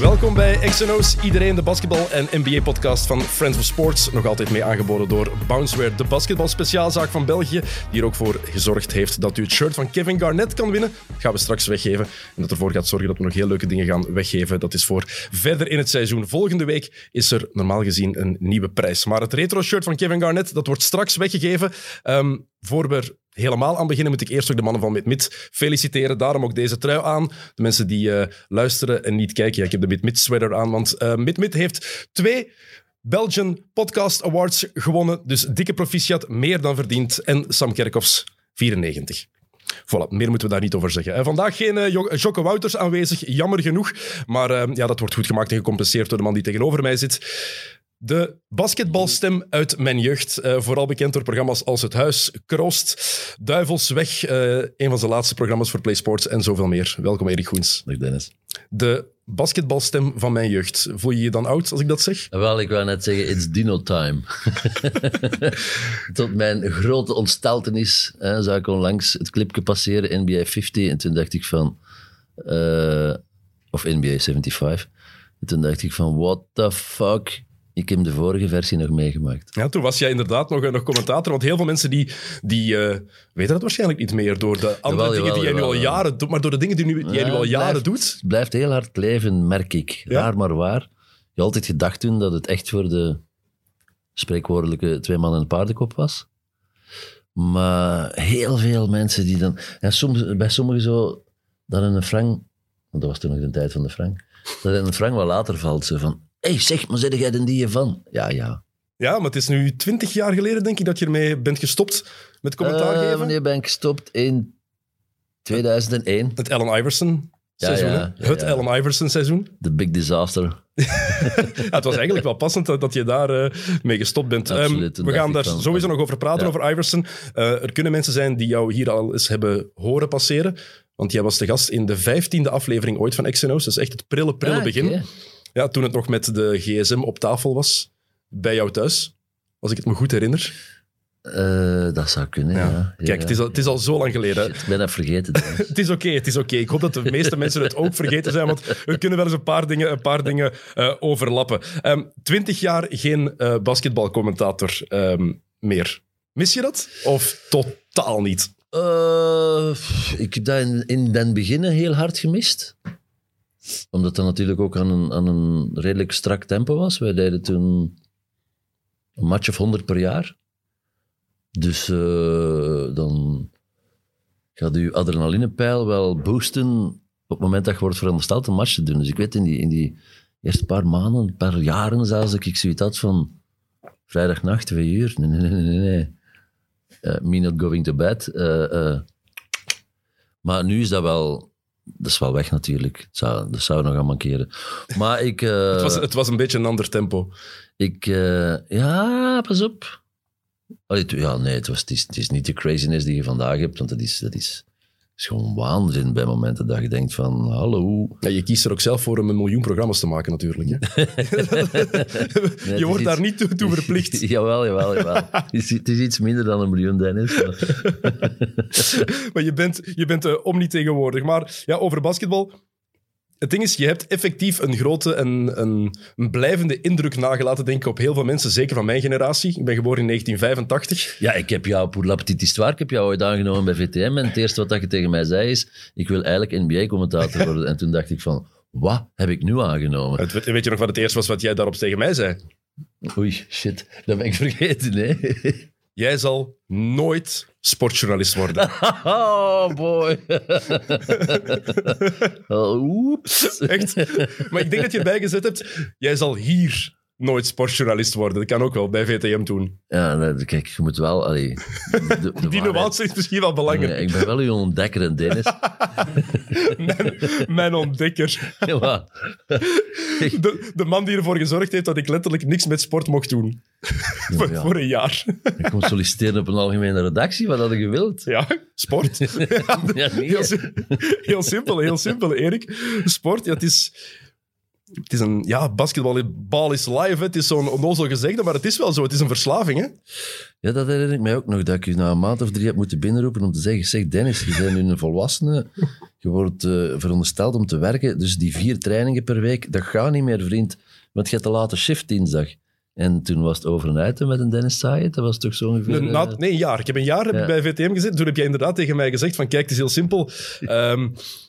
Welkom bij XNO's, iedereen de basketbal- en NBA-podcast van Friends of Sports. Nog altijd mee aangeboden door Bounceware, de basketbal-speciaalzaak van België. Die er ook voor gezorgd heeft dat u het shirt van Kevin Garnett kan winnen. Dat gaan we straks weggeven. En dat ervoor gaat zorgen dat we nog heel leuke dingen gaan weggeven. Dat is voor verder in het seizoen. Volgende week is er normaal gezien een nieuwe prijs. Maar het retro-shirt van Kevin Garnett, dat wordt straks weggegeven. Ehm, voor we helemaal aan beginnen, moet ik eerst ook de mannen van Mid-Mid feliciteren. Daarom ook deze trui aan. De mensen die eh, luisteren en niet kijken, ik heb de Mid-Mid sweater aan, want eh Mid-Mid heeft twee Belgian Podcast Awards gewonnen. Dus dikke proficiat, meer dan verdiend. En Sam Kerkhoffs, 94. Voilà, meer moeten we daar niet over zeggen. En vandaag geen eh, Jo- Jocke Wouters aanwezig, jammer genoeg. Maar ja, dat wordt goed gemaakt en gecompenseerd door de man die tegenover mij zit. De basketbalstem uit mijn jeugd. eh, vooral bekend door programma's als Het Huis, Kroost, Duivelsweg. eh een van zijn laatste programma's voor PlaySports en zoveel meer. Welkom Erik Goens. Dag Dennis. De basketbalstem van mijn jeugd. Voel je je dan oud als ik dat zeg? Wel, ik wou net zeggen, it's dino time. Tot mijn grote ontsteltenis hè, zag ik onlangs het clipje passeren, NBA 50. En toen dacht ik van... eh, of NBA 75. En toen dacht ik van, what the fuck? Ik heb de vorige versie nog meegemaakt. Ja, toen was jij inderdaad nog, nog commentator. Want heel veel mensen die, die eh, weten dat waarschijnlijk niet meer door de andere Jawel, dingen die jij nu al jaren doet. Maar door de dingen die, nu, die jij nu al jaren blijft- doet. Het blijft heel hard leven, merk ik. Raar maar waar. Je had altijd gedacht toen dat het echt voor de spreekwoordelijke twee man en een paardenkop was. Maar heel veel mensen die dan... Ja, soms, bij sommigen zo, dat een frank... Want dat was toen nog de tijd van de frank. Dat een frank wat later valt, zo van... Hé, hey, zeg, maar zit jij er die van? Ja, ja. Ja, maar het is nu twintig jaar geleden, denk ik, dat je ermee bent gestopt met commentaar Eh, geven. wanneer ben ik gestopt? In 2001. Het Allen Iverson seizoen. ja, ja, het. Allen Iverson seizoen. The Big Disaster. Het was eigenlijk wel passend dat, dat je daar eh, mee gestopt bent. Absoluut, Ehm, toen we gaan daar van- sowieso nog over praten, over Iverson. Eh, er kunnen mensen zijn die jou hier al eens hebben horen passeren. Want jij was de gast in de vijftiende aflevering ooit van XNO's. Dat is echt het prille, prille Ah, begin. Ja, toen het nog met de gsm op tafel was. Bij jou thuis. Als ik het me goed herinner. Eh, dat zou kunnen, Ja. ja. Kijk, Ja. het is, al, het is al zo lang geleden. Shit, ik ben dat vergeten. Het is oké, het is oké. Ik hoop dat de meeste mensen het ook vergeten zijn, want er kunnen wel eens een paar dingen, een paar dingen eh, overlappen. Ehm, Twintig jaar geen eh, basketbalcommentator ehm, meer. Mis je dat? Of totaal niet? Ik heb dat in, in den beginnen heel hard gemist. Omdat dat natuurlijk ook aan een, aan een redelijk strak tempo was. Wij deden toen een match of 100 per jaar. Dus eh, dan gaat uw adrenalinepeil wel boosten op het moment dat je wordt verondersteld een match te doen. Dus ik weet in die, in die eerste paar maanden, een paar jaren zelfs, dat ik zoiets had van vrijdagnacht, twee uur. Nee, nee, nee, nee. nee. Eh, me not going to bed. Eh. Maar nu is dat wel... Dat is wel weg natuurlijk. Het zou, dat zou nog aan mankeren. Maar ik... eh, Het was, het was een beetje een ander tempo. ik eh, ja, pas op. Allee, ja, nee, het, was, het, is, het is niet de craziness die je vandaag hebt, want dat is, dat is, is gewoon waanzin bij momenten dat je denkt van, hallo. Ja, je kiest er ook zelf voor om een miljoen programma's te maken, natuurlijk. Hè? Je wordt daar niet toe, toe verplicht. jawel, jawel, jawel. het, is, het is iets minder dan een miljoen, Dennis. maar- maar je bent, je bent uh, omnitegenwoordig. Maar ja, over basketbal. Het ding is, je hebt effectief een grote en een, een blijvende indruk nagelaten, denk ik, op heel veel mensen. Zeker van mijn generatie. Ik ben geboren in 1985. Ja, ik heb jou, pour la petite histoire, ik heb jou ooit aangenomen bij VTM. En het eerste wat je tegen mij zei is, ik wil eigenlijk NBA-commentator worden. En toen dacht ik van, wat heb ik nu aangenomen? Het- Weet je nog wat het eerste was wat jij daarop tegen mij zei? Oei, shit, dat ben ik vergeten, hè? Jij zal nooit sportjournalist worden. Oh, boy. oeps. Echt? Maar ik denk dat je erbij gezet hebt, jij zal hier nooit sportjournalist worden. Dat kan ook wel bij VTM doen. Ja, nou, kijk, je moet wel... Allee, de, de Die nuance is misschien wel belangrijk. Nee, ik ben wel uw ontdekker, en Dennis. Mijn, mijn ontdekker. ja, De, de man die ervoor gezorgd heeft dat ik letterlijk niks met sport mocht doen. voor, ja. voor een jaar. ik kon solliciteren op een algemene redactie, wat had je gewild? Ja, sport. Ja, nee. heel, heel simpel, heel simpel, Erik. Sport, ja, het is... Het is een... Ja, basketbal bal is live. hè. Het is zo'n onnozel gezegde, maar het is wel zo. Het is een verslaving, hè? Ja, dat herinner ik mij ook nog, dat ik u na een maand of drie heb moeten binnenroepen om te zeggen, zeg Dennis, je bent nu een volwassene, je wordt eh, verondersteld om te werken, dus die vier trainingen per week, dat gaat niet meer, vriend, want je hebt te late shift dinsdag. En toen was het over een item met een Dennis Sayed, dat was toch zo ongeveer... Een- eh, nee, een jaar. Ik heb een jaar heb ik Ja. bij VTM gezeten. Toen heb jij inderdaad tegen mij gezegd van kijk, het is heel simpel. Ehm,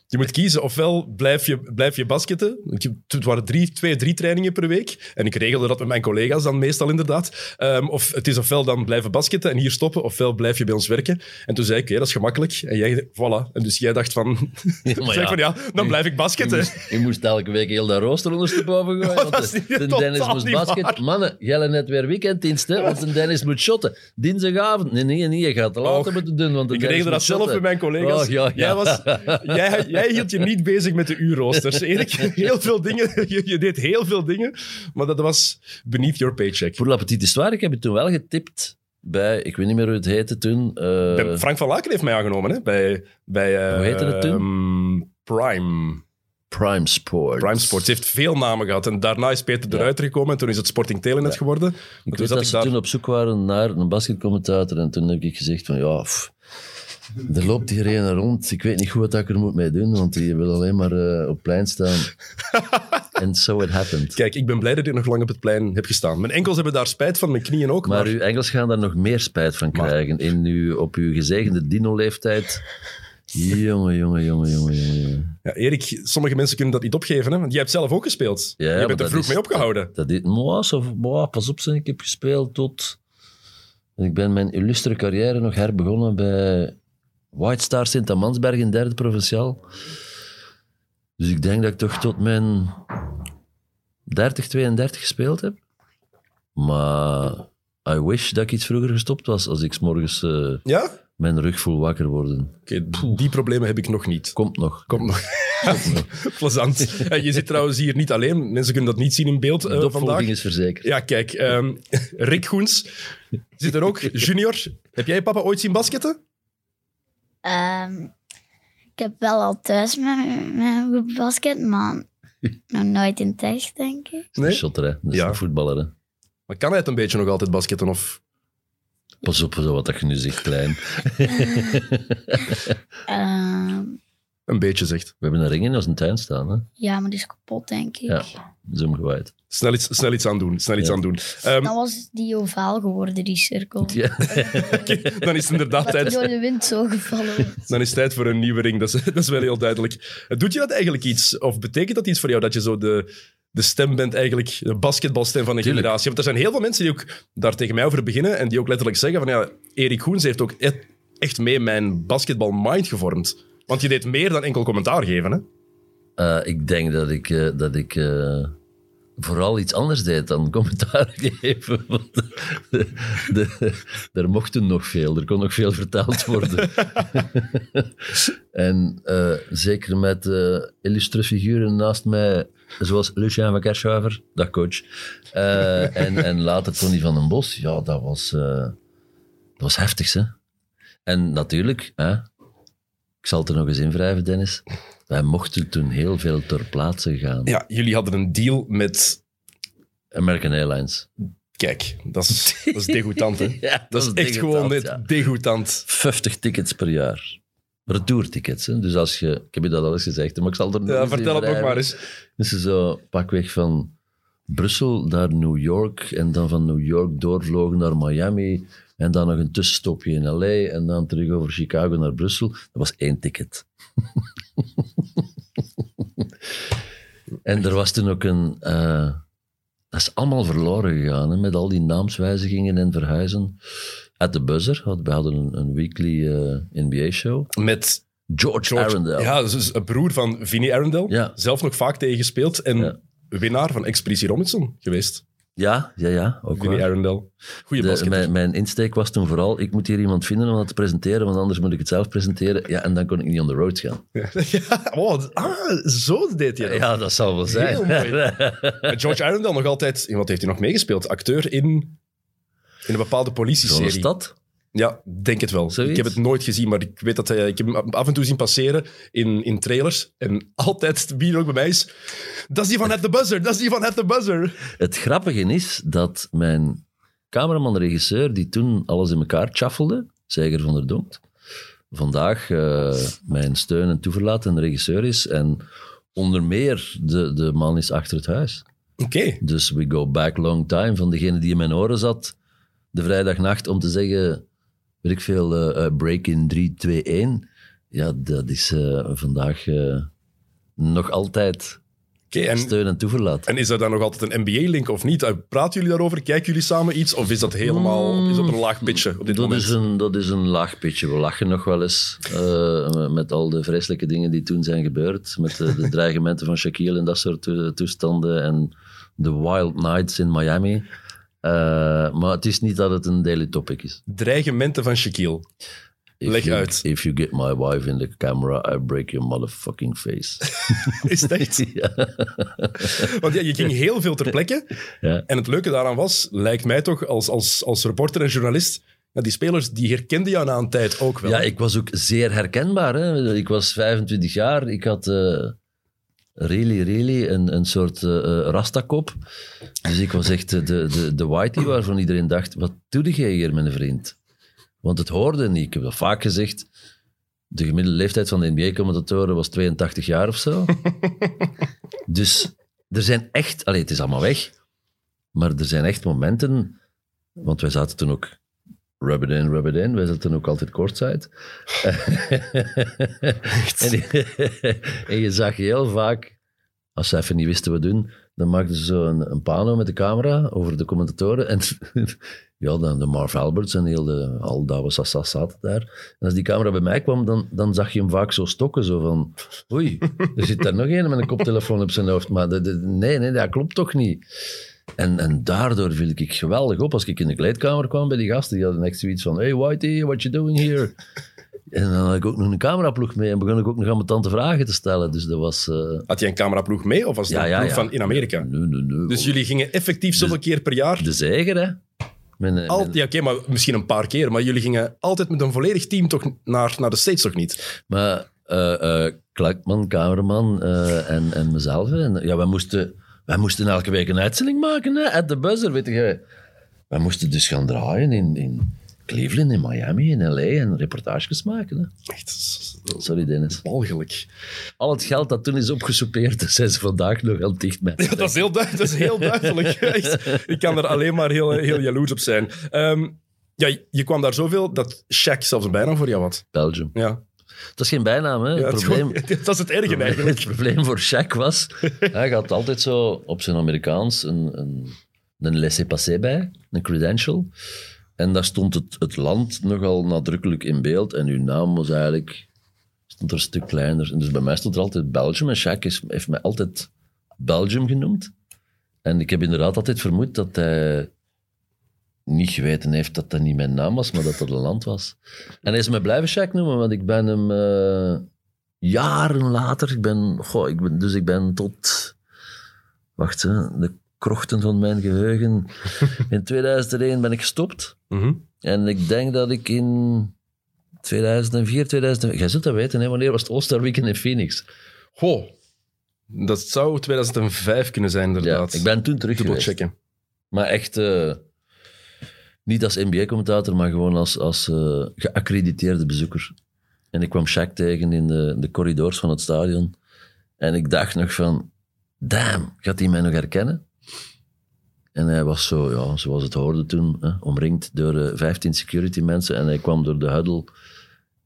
je moet kiezen, ofwel blijf je, blijf je basketten. Het waren drie, twee, drie trainingen per week. En ik regelde dat met mijn collega's dan meestal inderdaad. Ehm, of het is ofwel dan blijven basketten en hier stoppen, ofwel blijf je bij ons werken. En toen zei ik, oké, dat is gemakkelijk. En jij, voilà. En dus jij dacht van, Ja, ja. van ja, dan blijf ik Je basketten. moest, je moest elke week heel dat rooster ondersteboven gooien. want de, Dennis moest basket. waar. Mannen, jij net weer weekenddienst, hè? Want de Dennis moet shotten. Dinsdagavond. Nee, nee, nee, je gaat te later Och, moeten doen. Want de Ik Dennis regelde dat zelf met mijn collega's. Oh, ja. Jij, was, jij, jij hield je niet bezig met de uurroosters. Erik, heel veel dingen. Je, je deed heel veel dingen, maar dat was beneath your paycheck. Pour la petite histoire, ik heb het toen wel getipt bij, ik weet niet meer hoe het heette toen. eh, Frank van Laken heeft mij aangenomen, hè? Bij, bij eh, Hoe heette het toen? ehm, Prime. Prime Sport. Prime Sports. Heeft veel namen gehad. En daarna is Peter Ja. Ruiter gekomen. En toen is het Sporting Telenet geworden. Ik toen weet dat ik ze daar... toen op zoek waren naar een basketcommentator en toen heb ik gezegd van ja, pff, er loopt hier een rond. Ik weet niet goed wat ik er moet mee doen, want die wil alleen maar eh, op plein staan. En so it happened. Kijk, ik ben blij dat ik nog lang op het plein heb gestaan. Mijn enkels hebben daar spijt van, mijn knieën ook. Maar, Maar uw Engels gaan daar nog meer spijt van Maar- krijgen. In uw, op uw gezegende dino-leeftijd. Jongen, jongen, jongen, jongen, jongen. ja, Erik, sommige mensen kunnen dat niet opgeven. Hè? Want jij hebt zelf ook gespeeld. Ja, je bent er dat vroeg is- mee opgehouden. Dat is, zo, maar, pas op, ik heb gespeeld tot... Ik ben mijn illustre carrière nog herbegonnen bij White Star Sint-Amansberg in derde provinciaal. Dus ik denk dat ik toch tot mijn 30, 32 gespeeld heb. Maar I wish dat ik iets vroeger gestopt was als ik 's morgens eh, Ja? mijn rug voel wakker worden. Oké, die problemen heb ik nog niet. Komt nog. Komt nog. Plezant. Je zit trouwens hier niet alleen. Mensen kunnen dat niet zien in beeld De eh, vandaag. is verzekerd. Ja, kijk. ehm, Rick Goens zit er ook. Junior. Heb jij papa ooit zien basketten? Ehm, ik heb wel al thuis met, met basket, maar nog nooit in het echt, denk ik. Nee? Shotter, hè. Dat is Ja. een voetballer, hè. Maar kan hij het een beetje nog altijd basketten? Of... Pas op zo wat dat je nu zegt, klein. Ehm, Een beetje, zegt. We hebben een ring in onze tuin staan, hè. ja, maar die is kapot, denk ik. Ja. Dat is omgewaaid. Snel iets, snel iets aan doen. Snel iets Ja. aan doen. Ehm, Dan was die ovaal geworden, die cirkel. Ja. oké, dan is het inderdaad tijd, door de wind zo gevallen dan is het tijd voor een nieuwe ring. Dat is, dat is wel heel duidelijk. Doet je dat eigenlijk iets? Of betekent dat iets voor jou dat je zo de, de stem bent, eigenlijk de basketbalstem van een Tuurlijk. generatie? Want er zijn heel veel mensen die ook daar tegen mij over beginnen en die ook letterlijk zeggen van ja, Erik Goens heeft ook e- echt mee mijn basketbalmind gevormd. Want je deed meer dan enkel commentaar geven, hè? Eh, ik denk dat ik, eh, dat ik eh, vooral iets anders deed dan commentaar geven. Want de, de- er mochten nog veel, er kon nog veel verteld worden. en eh, zeker met eh illustre figuren naast mij, zoals Lucien van Kerschuiver, dag coach. Eh, en, en later Tony van den Bos, ja, dat was, dat was heftig, hè. En natuurlijk, hè, ik zal het er nog eens in wrijven, Dennis. Wij mochten toen heel veel ter plaatse gaan. Ja, jullie hadden een deal met... American Airlines. Kijk, dat is, dat is degoutant, hè? Ja, Dat is echt gewoon net ja. degoutant. 50 tickets per jaar. Retourtickets. Hè? Dus als je... Ik heb je dat al eens gezegd, maar ik zal er nog Ja, vertel het nog wrijven. maar eens. Dus zo pakweg van Brussel naar New York en dan van New York doorvlogen naar Miami en dan nog een tussenstopje in LA en dan terug over Chicago naar Brussel. Dat was één ticket. en er was toen ook een... eh, dat is allemaal verloren gegaan, hè, met al die naamswijzigingen en verhuizen. At the Buzzer, we hadden een, een weekly eh, NBA-show. Met George, George, Arundel. Ja, dus een broer van Vinnie Arundel. Ja. Zelf nog vaak tegen gespeeld. En Ja. winnaar van Expeditie Robinson geweest. Ja, ja, ja. Ook Vinnie. Arundel. Goeie basketter. mijn, mijn insteek was toen vooral, ik moet hier iemand vinden om dat te presenteren, want anders moet ik het zelf presenteren. Ja, en dan kon ik niet on the road gaan. Ja, oh, ah, zo deed hij dat. Ja, dat zal wel zijn. Heel mooi. Met George Arundel nog altijd... Wat heeft hij nog meegespeeld? Acteur in, in een bepaalade Zo'n politieserie. stad. Ja, denk het wel. Zoiets? Ik heb het nooit gezien, maar ik weet dat hij, ik heb hem af en toe zien passeren in, in trailers. En altijd, wie er ook bij mij is, dat is die van At The Buzzer, dat is die van At The Buzzer. Het grappige is dat mijn cameraman-regisseur, die toen alles in elkaar chaffelde, Zeiger van der Donkt, vandaag eh, mijn steun en toeverlaat en regisseur is. En onder meer de, de man is achter het huis. Oké. Dus we go back long time. Van degene die in mijn oren zat de vrijdagnacht om te zeggen, weet ik veel, eh, eh, break in 3, 2, 1. Ja, dat is eh, vandaag nog altijd Oké, en, steun en toeverlaat. en is er dan nog altijd een NBA-link of niet? Praten jullie daarover? Kijken jullie samen iets? Of is dat helemaal is dat een laag pitje op dit dat, moment? is een, dat is een laag pitje. We lachen nog wel eens met al de vreselijke dingen die toen zijn gebeurd. Met de, de dreigementen van Shaquille en dat soort to- toestanden. En de wild nights in Miami. Eh, maar het is niet dat het een daily topic is. Dreigementen van Shaquille. If Leg you, uit. If you get my wife in the camera, I break your motherfucking face. Is het echt? ja. Want ja, je ging heel veel ter plekke. Ja. En het leuke daaraan was, lijkt mij toch, als, als, als reporter en journalist, ja, die spelers die herkenden jou na een tijd ook wel. Ja, ik was ook zeer herkenbaar. Hè. Ik was 25 jaar. Ik had eh, really, really een, een soort eh eh, rastakop. Dus ik was echt de, de, de whitey waarvan iedereen dacht, wat doe jij hier, mijn vriend? Want het hoorde niet. Ik heb dat vaak gezegd. De gemiddelde leeftijd van de NBA-commentatoren was 82 jaar of zo. dus er zijn echt... Allee, het is allemaal weg. Maar er zijn echt momenten... Want wij zaten toen ook Rub it in, rub it in. Wij zaten ook altijd courtside. en, en je zag heel vaak, als ze even niet wisten wat doen, dan maakten ze zo een, een pano met de camera over de commentatoren. En ja, dan de Marv Alberts en heel de al Dawa Sassas zaten daar. En als die camera bij mij kwam, dan, dan zag je hem vaak zo stokken. Zo van, oei, er zit daar nog een met een koptelefoon op zijn hoofd. Maar de- de- nee, nee, dat klopt toch niet. En, en daardoor viel ik geweldig op als ik in de kleedkamer kwam bij die gasten. Die hadden echt zoiets van, hey Whitey, what you doing here? En dan had ik ook nog een cameraploeg mee en begon ik ook nog aan mijn tante vragen te stellen. Dus dat was... eh, Had je een cameraploeg mee of was het ja, een ja, ploeg ja. van in Amerika? Nee, nee, nee. Dus jullie gingen effectief zoveel keer per jaar? De zeger, hè? Mijn, eh, mijn- ja, oké, maar misschien een paar keer. Maar jullie gingen altijd met een volledig team toch naar, naar de States, toch niet? Maar eh Klakman, cameraman en, en mezelf. En, ja, wij moesten, wij moesten elke week een uitzending maken, hè, at the buzzer, weet je. Wij moesten dus gaan draaien in, in Cleveland, in Miami, in L.A. en reportages maken. Hè. Echt Sorry, Dennis. walgelijk. Al het geld dat toen is opgesoupeerd, zijn ze vandaag nog aan dicht met. Ja, dat is heel, du- dat is heel duidelijk. Echt. Ik kan er alleen maar heel, heel jaloers op zijn. Ehm, ja, je kwam daar zoveel dat Shaq zelfs een bijnaam voor jou had. Belgium. Ja. Dat is geen bijnaam, hè. Ja, het het, probleem... dat is het erge eigenlijk. Het probleem voor Shaq was, hij had altijd zo op zijn Amerikaans een, een, een laissez-passer bij, een credential. En daar stond het, het land nogal nadrukkelijk in beeld. En uw naam was eigenlijk stond er een stuk kleiner. En dus bij mij stond er altijd Belgium. En Shaq is, heeft mij altijd Belgium genoemd. En ik heb inderdaad altijd vermoed dat hij niet geweten heeft dat dat niet mijn naam was, maar dat dat een land was. En hij is me blijven Shaq noemen, want ik ben hem eh, jaren later, ik ben, goh, ik ben, dus ik ben tot, wacht, hè, de krochten van mijn geheugen. In 2001 ben ik gestopt. Mhm. En ik denk dat ik in 2004, 2005, jij zult dat weten, hè, wanneer was het All-Star Weekend in Phoenix? Goh, dat zou 2005 kunnen zijn, Ja, inderdaad. ik ben toen terug geweest. Dubbelchecken. Maar echt, eh, niet als NBA-commentator, maar gewoon als, als eh, geaccrediteerde bezoeker. En ik kwam Shaq tegen in de, de corridors van het stadion. En ik dacht nog van, damn, gaat hij mij nog herkennen? En hij was zo, ja, zoals het hoorde toen, hè, omringd door eh, 15 security mensen. En hij kwam door de huddle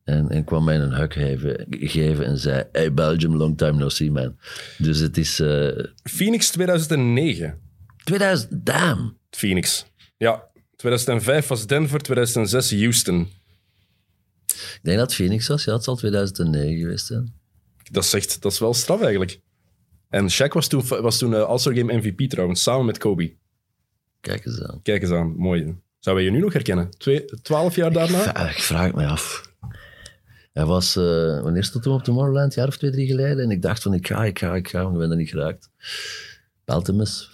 en, en kwam mij een hug geven, geven en zei, hey Belgium, long time no see, man. Dus het is eh, Phoenix 2009. 2000, damn. Phoenix. Ja. 2005 was Denver, 2006 Houston. Ik denk dat het Phoenix was. Ja, het zal 2009 geweest zijn. Dat is, echt, dat is wel straf eigenlijk. En Shaq was toen, was toen eh, All-Star Game MVP trouwens, samen met Kobe. Kijk eens aan. Kijk eens aan, mooi. Zouden wij je nu nog herkennen? Twee, twaalf jaar daarna? Ja, ik vraag het me af. Hij was, eh, wanneer stond hij op Tomorrowland? Een jaar of twee, drie geleden. En ik dacht van, ik ga, ik ga, ik ga, maar ik ben er niet geraakt.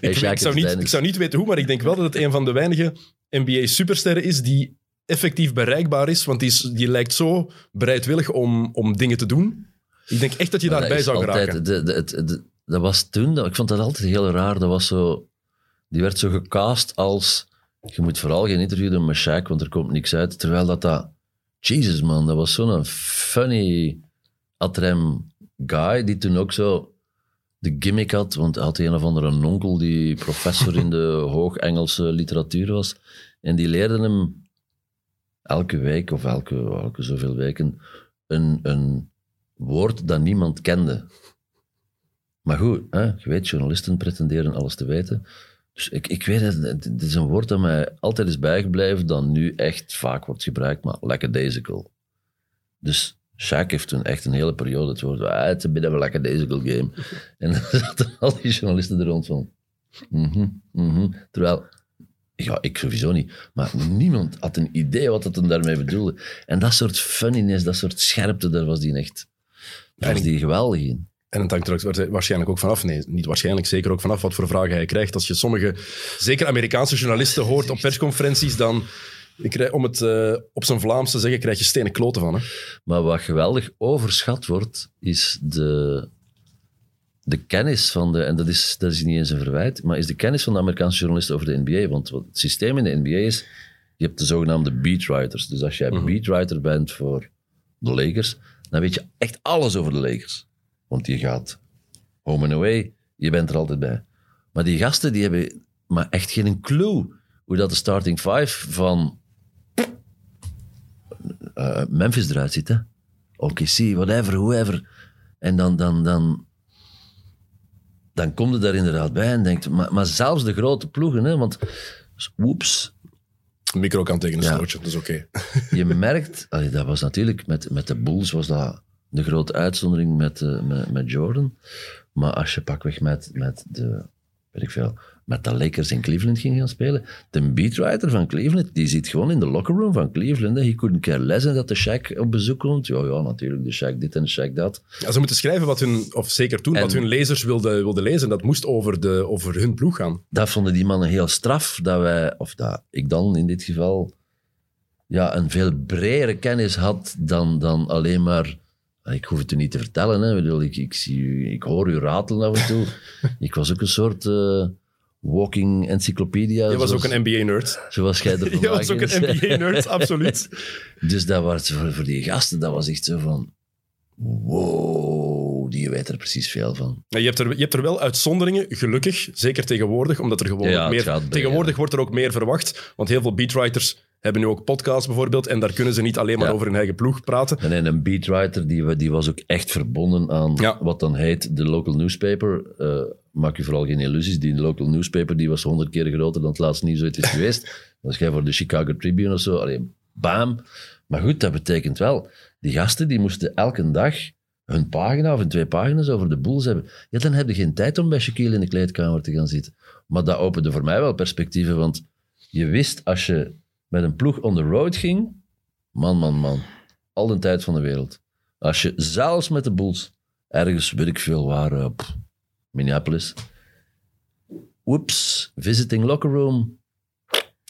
Hey, Ik, ik, zou niet, ik zou niet weten hoe, maar ik denk wel dat het een van de weinige NBA-supersterren is die effectief bereikbaar is. Want die, is, die lijkt zo bereidwillig om, om dingen te doen. Ik denk echt dat je daarbij dat zou altijd- geraken. de- de- dat was toen, ik vond dat altijd heel raar. Dat was zo, die werd zo gecast als, je moet vooral geen interview doen met Shaq, want er komt niks uit. Terwijl dat dat, Jesus man, dat was zo'n funny atrem guy, die toen ook zo de gimmick had, want hij had een of andere onkel die professor in de hoog-Engelse literatuur was. En die leerde hem elke week of elke, elke zoveel weken een, een woord dat niemand kende. Maar goed, hè, je weet, journalisten pretenderen alles te weten. Dus ik, ik weet het, het is een woord dat mij altijd is bijgebleven, dat nu echt vaak wordt gebruikt, maar lackadaisical. Dus Shaq heeft toen echt een hele periode het woord, ah, het is een bit of a lackadaisical game. En dan zaten al die journalisten er rond van, mhm, mhm. Terwijl, ja, ik sowieso niet, maar niemand had een idee wat het hem daarmee bedoelde. En dat soort funniness, dat soort scherpte, daar was die echt, daar was die geweldig in. En het hangt er ook waarschijnlijk ook vanaf. Nee, niet waarschijnlijk, zeker ook vanaf wat voor vragen hij krijgt. Als je sommige, zeker Amerikaanse journalisten hoort op persconferenties, dan, krijg- om het eh, op zijn Vlaams te zeggen, krijg je stenen kloten van. Hè? Maar wat geweldig overschat wordt, is de, de kennis van de, en dat is, dat is niet eens een verwijt, maar is de kennis van de Amerikaanse journalisten over de NBA. Want wat het systeem in de NBA is, je hebt de zogenaamde beatwriters. Dus als jij beatwriter bent voor de Lakers, dan weet je echt alles over de Lakers. Want je gaat home and away, je bent er altijd bij. Maar die gasten, die hebben maar echt geen clue hoe dat de starting five van eh, Memphis eruit ziet. Hè? OKC, whatever, whoever. En dan, dan, dan, dan kom je daar inderdaad bij en denkt... Maar, maar zelfs de grote ploegen, hè, want... Woeps, Een micro kan tegen een Ja. stootje, dat is oké. je merkt... allee, dat was natuurlijk... Met, met de Bulls was dat de grote uitzondering met, eh, met, met Jordan. Maar als je pakweg met, met de... Weet ik veel... Met de Lakers in Cleveland ging gaan spelen. De beatwriter van Cleveland, die zit gewoon in de locker room van Cleveland. Hè. He couldn't care less en dat de Shaq op bezoek komt. Ja, ja, natuurlijk, de Shaq dit en de Shaq dat. Ja, ze moeten schrijven wat hun, of zeker toen, En- wat hun lezers wilden, wilden lezen. Dat moest over, de, over hun ploeg gaan. dat vonden die mannen heel straf, dat wij, of dat ik dan in dit geval, ja, een veel bredere kennis had dan, dan alleen maar... Ik hoef het u niet te vertellen, hè. Ik, ik, ik, zie u, ik hoor u ratelen af en toe. ik was ook een soort eh, walking encyclopedia. Je was ook een NBA-nerd. Zoals jij er Je was ook een. NBA-nerd, absoluut. Dus dat was voor, voor die gasten, dat was echt zo van... Wow, die weet er precies veel van. Je, hebt er, je hebt er wel uitzonderingen, gelukkig. Zeker tegenwoordig, omdat er gewoon Ja, meer... bij, Tegenwoordig ja. wordt er ook meer verwacht. Want heel veel beatwriters hebben nu ook podcasts bijvoorbeeld. En daar kunnen ze niet alleen maar Ja. over hun eigen ploeg praten. En en een beatwriter, die, die was ook echt verbonden aan Ja. wat dan heet de local newspaper. Eh, maak je vooral geen illusies, die local newspaper die was honderd keer groter dan het laatste nieuws ooit is geweest. Als jij voor de Chicago Tribune of zo, allee, bam. Maar goed, dat betekent wel, die gasten die moesten elke dag hun pagina of hun twee pagina's over de Bulls hebben. Ja, dan heb je geen tijd om bij Shaquille in de kleedkamer te gaan zitten. Maar dat opende voor mij wel perspectieven, want je wist als je met een ploeg on the road ging, man, man, man, al de tijd van de wereld. Als je zelfs met de Bulls ergens, weet ik veel waar, eh, Minneapolis, oeps, visiting locker room,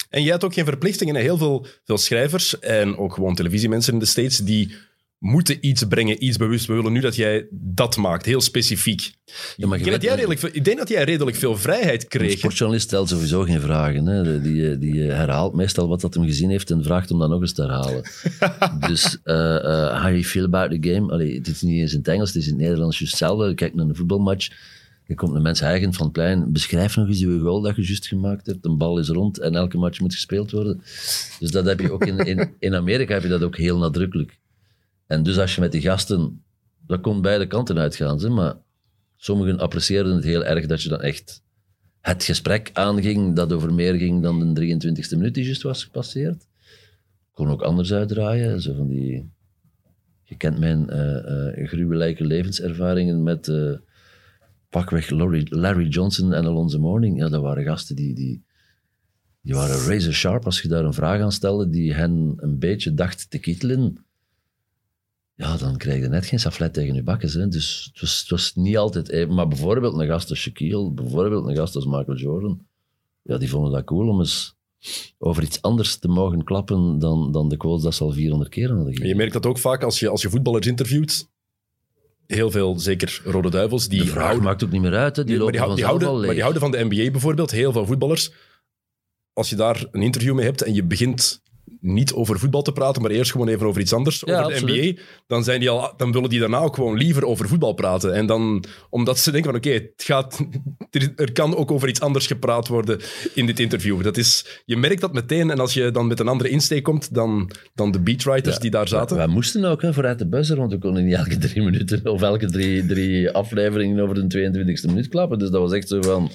En jij had ook geen verplichtingen. Heel veel, veel schrijvers en ook gewoon televisiemensen in de States, die moeten iets brengen, iets bewust. We willen nu dat jij dat maakt, heel specifiek. Ja, maar ik, denk dat jij redelijk, veel- ik denk dat jij redelijk veel vrijheid Een kreeg. sportjournalist stelt sowieso geen vragen. Hè. Die, die herhaalt meestal wat dat hem gezien heeft en vraagt om dat nog eens te herhalen. dus, eh eh, how you feel about the game? Allee, dit is niet eens in het Engels, het is in het Nederlands juist hetzelfde. Kijk naar een voetbalmatch. Je komt een mens eigen van het plein. Beschrijf nog eens je goal dat je juist gemaakt hebt. Een bal is rond en elke match moet gespeeld worden. Dus dat heb je ook in, in, in Amerika heb je dat ook heel nadrukkelijk. En dus als je met die gasten... Dat kon beide kanten uitgaan, zeg, maar sommigen apprecieerden het heel erg dat je dan echt het gesprek aanging dat over meer ging dan de 23e minuut die juist was gepasseerd. Kon ook anders uitdraaien. Zo van die... Je kent mijn eh eh gruwelijke levenservaringen met, eh, pakweg Larry, Larry Johnson en Alonso Morning. Ja, dat waren gasten die, die, die waren razor sharp als je daar een vraag aan stelde die hen een beetje dacht te kittelen. Ja, dan krijg je net geen saflet tegen je bakken. Hè. Dus het was, het was niet altijd even. Maar bijvoorbeeld een gast als Shaquille, bijvoorbeeld een gast als Michael Jordan, ja, die vonden dat cool om eens over iets anders te mogen klappen dan, dan de quotes dat ze al 400 keer hadden En je gegeven. merkt dat ook vaak als je, als je voetballers interviewt. Heel veel, zeker Rode Duivels, die De vraag houden, maakt ook niet meer uit, hè. die maar lopen die, hou- die vanzelf houden, al maar leeg. die houden van de NBA bijvoorbeeld, heel veel voetballers. Als je daar een interview mee hebt en je begint niet over voetbal te praten, maar eerst gewoon even over iets anders, Ja, over de absoluut. NBA, dan, zijn die al, dan willen die daarna ook gewoon liever over voetbal praten. En dan, omdat ze denken van oké, het gaat, er, er kan ook over iets anders gepraat worden in dit interview. Dat is, je merkt dat meteen en als je dan met een andere insteek komt dan, dan de beatwriters die daar zaten. Wij moesten ook hè, vooruit de buzzer, want we konden niet elke drie minuten of elke drie, drie afleveringen over de 22e minuut klappen. Dus dat was echt zo van,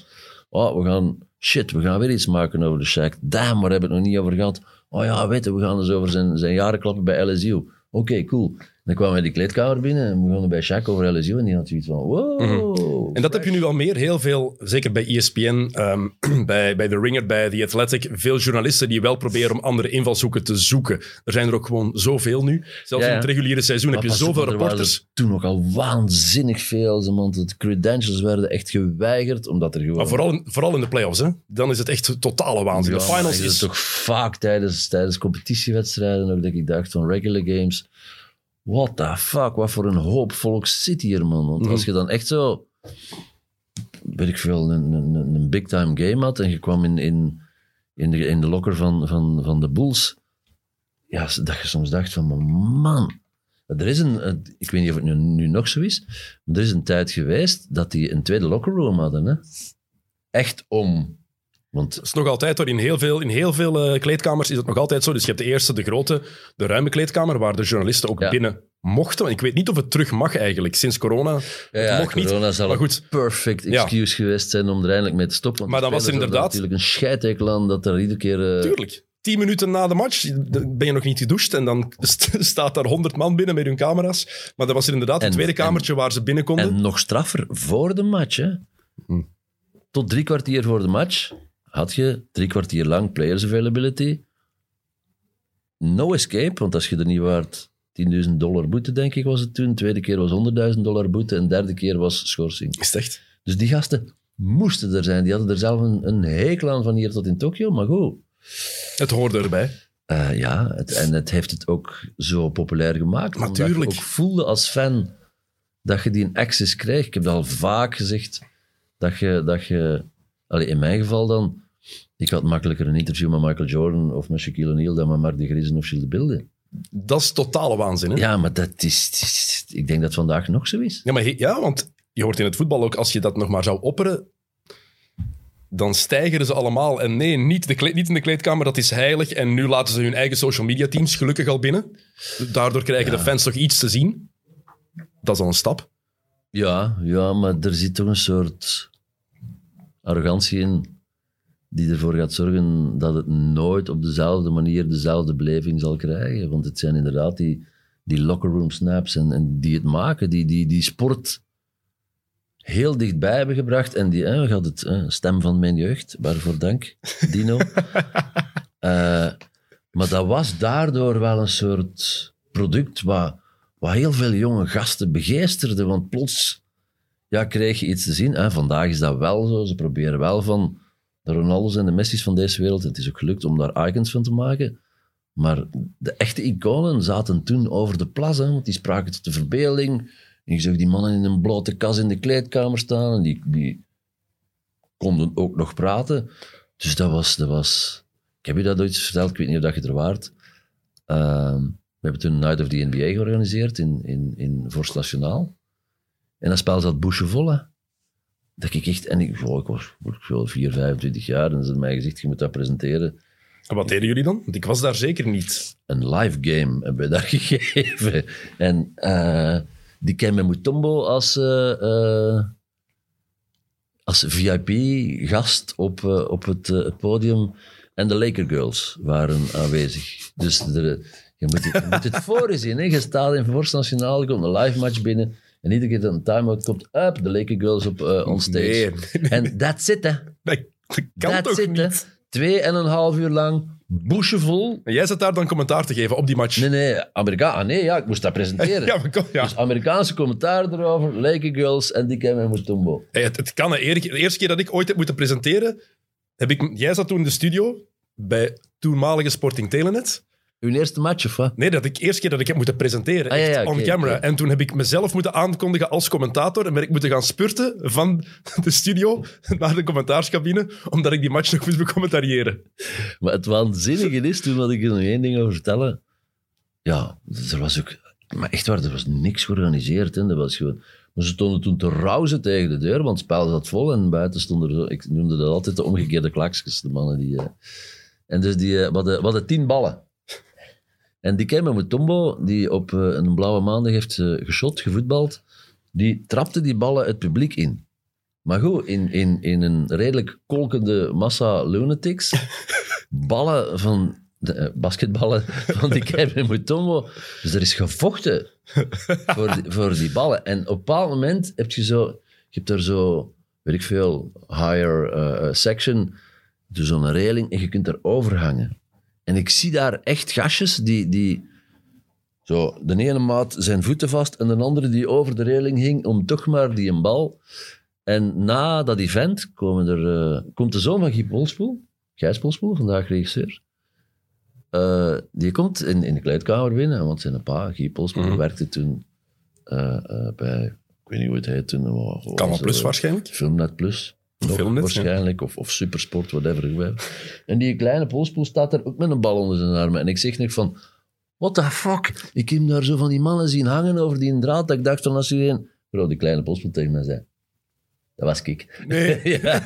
oh, we gaan, shit, we gaan weer iets maken over de Shaq. Damn, waar hebben we het nog niet over gehad? Oh ja, weet we gaan dus over zijn, zijn jaren klappen bij LSU. Oké, cool. Dan kwamen we die kleedkamer binnen en we begonnen bij Shaq over LSU en die had zoiets van, wow. Mhm. En dat heb je nu al meer. Heel veel, zeker bij ESPN, ehm, bij, bij The Ringer, bij The Athletic, veel journalisten die wel proberen om andere invalshoeken te zoeken. Er zijn er ook gewoon zoveel nu. Zelfs Ja, in het reguliere seizoen heb je op, zoveel er reporters. er toen nog al waanzinnig veel, ze, want de credentials werden echt geweigerd, omdat er gewoon... Maar vooral in, vooral in de playoffs, hè. dan is het echt totale waanzin. de finals is... toch vaak tijdens, tijdens competitiewedstrijden ook dat ik dacht van regular games. What the fuck, wat voor een hoop volk zit hier, man. Want als je dan echt zo, weet ik veel, een, een, big time game had en je kwam in, in, in, de, in de locker van, van, van de Bulls, ja, dat je soms dacht van, man, er is een- ik weet niet of het nu, nu nog zo is, maar er is een tijd geweest dat die een tweede locker room hadden. Hè? Echt om... Want Het is nog altijd hoor. In heel veel, in heel veel eh, kleedkamers is het nog altijd zo. Dus je hebt de eerste, de grote, de ruime kleedkamer, waar de journalisten ook Ja. binnen mochten. Want ik weet niet of het terug mag eigenlijk. Sinds corona. Ja, het ja, mocht niet. corona zal Maar een goed, perfect Ja. excuse geweest zijn om er eindelijk mee te stoppen. want Maar dan was er inderdaad- natuurlijk een scheidtekel aan dat er iedere keer... eh, Tuurlijk. Tien minuten na de match ben je nog niet gedoucht en dan st- staat daar honderd man binnen met hun camera's. Maar dat was er inderdaad een En- tweede en- kamertje waar ze binnen konden. En nog straffer, voor de match. Hè. Hm. Tot drie kwartier voor de match had je drie kwartier lang players availability. No escape, want als je er niet waard 10.000 dollar boete, denk ik, was het toen. De tweede keer was 100.000 dollar boete en de derde keer was schorsing. Is echt? Dus die gasten moesten er zijn. Die hadden er zelf een, een hekel aan van hier tot in Tokio, maar goed. Het hoorde erbij. Eh, ja, het, en het heeft het ook zo populair gemaakt. Omdat Natuurlijk. je ook voelde als fan dat je die een access kreeg. Ik heb dat al vaak gezegd, dat je... Dat je allee, in mijn geval dan... Ik had makkelijker een interview met Michael Jordan of met Shaquille O'Neal dan met Mark de Griesen of Gilles de Bilde. Dat is totale waanzin. Hè? Ja, maar dat is, Ik denk dat het vandaag nog zo is. Ja, maar ja, want je hoort in het voetbal ook, als je dat nog maar zou opperen, dan stijgen ze allemaal. En nee, niet, de kleed- niet in de kleedkamer, dat is heilig. En nu laten ze hun eigen social media teams gelukkig al binnen. Daardoor krijgen de fans toch iets te zien. Dat is al een stap. Ja, ja, maar er zit toch een soort arrogantie in die ervoor gaat zorgen dat het nooit op dezelfde manier dezelfde beleving zal krijgen. Want het zijn inderdaad die, die locker room snaps en, en die het maken, die, die, die sport heel dichtbij hebben gebracht. En die, eh, gaat het, eh, stem van mijn jeugd, waarvoor dank, Dino. Eh, maar dat was daardoor wel een soort product wat, wat heel veel jonge gasten begeesterde. Want plots ja, kreeg je iets te zien. Vandaag is dat wel zo. Ze proberen wel van de Ronaldo's en de Messi's van deze wereld. Het is ook gelukt om daar icons van te maken. Maar de echte iconen zaten toen over de plas. Want die spraken tot de verbeelding. Je zag die mannen in een blote kas in de kleedkamer staan. En die, die konden ook nog praten. Dus dat was, dat was... Ik heb je dat ooit verteld. Ik weet niet of dat je er waart. Ehm, we hebben toen een Night of the NBA georganiseerd in, in, in Vorst Nationaal. En dat spel zat boeien hè. Dat ik echt... En ik, oh, ik was ik was 4, 25 jaar en ze hadden mij gezegd, je moet dat presenteren. En wat deden jullie dan? Want ik was daar zeker niet. Een live game hebben we daar gegeven. En eh, die Kemme Mutombo als, eh, als VIP-gast op, op het, het podium. En de Laker Girls waren aanwezig. Dus de, je, moet het, je moet het voor je zien. Hè. Je staat in Vorst Nationaal, je komt een live match binnen. En iedere keer dat een time-out komt, up, de Laker Girls op uh, on stage. Nee, nee, En that's it, hè. dat kan That's toch it, hè. niet? Twee en een half uur lang, boeschevol. En jij zit daar dan commentaar te geven op die match. Nee, nee, Amerika ah, nee, ja, ik moest dat presenteren. Ja, maar kom, ja. Dus Amerikaanse commentaar erover, Laker Girls en die en Mutombo. Hey, het, het kan. hè. De eerste keer dat ik ooit heb moeten presenteren, heb ik, jij zat toen in de studio bij toenmalige Sporting Telenet. Uw eerste match, of wat? Nee, dat ik de eerste keer dat ik heb moeten presenteren, Ah, ja, echt ja, on camera. En toen heb ik mezelf moeten aankondigen als commentator en ben ik moeten gaan spurten van de studio naar de commentaarscabine, omdat ik die match nog moest becommentariëren. Maar het waanzinnige is, toen wil ik er nog één ding over vertellen. Ja, er was ook... Maar echt waar, er was niks georganiseerd. Hè. Dat was gewoon... Maar ze stonden toen te rauzen tegen de deur, want het spel zat vol en buiten stonden er. Ik noemde dat altijd de omgekeerde klaksjes, de mannen die... eh, En dus die... eh, we, hadden, we hadden tien ballen. En die Kemme Mutombo, die op eh, een blauwe maandag heeft eh, geschot, gevoetbald, die trapte die ballen het publiek in. Maar goed, in, in, in een redelijk kolkende massa lunatics, ballen van de, eh, basketballen van die Kevin Mutombo. Dus er is gevochten voor die, voor die ballen. En op een bepaald moment heb je zo, je hebt daar zo, weet ik veel, higher section, dus zo'n reling en je kunt er overhangen. En ik zie daar echt gastjes die, die zo, de ene maat zijn voeten vast en de andere die over de reling hing om toch maar die een bal. En na dat event komen er, eh, komt de zoon van Guy Polspoel, Gijs Polspoel, vandaag regisseur. Eh, die komt in, in de kleedkamer binnen, want zijn pa, Guy Polspoel, Mhm. werkte toen eh, bij, ik weet niet hoe het heet toen. Kan plus waarschijnlijk. Filmnet Plus. Filmnet, waarschijnlijk, of, of Supersport, whatever. En die kleine Polspoel staat daar ook met een bal onder zijn armen. En ik zeg nog van, what the fuck? Ik heb daar zo van die mannen zien hangen over die draad, dat ik dacht van als je een... Bro, die kleine Polspoel tegen mij zei, dat was ik. Nee. ja.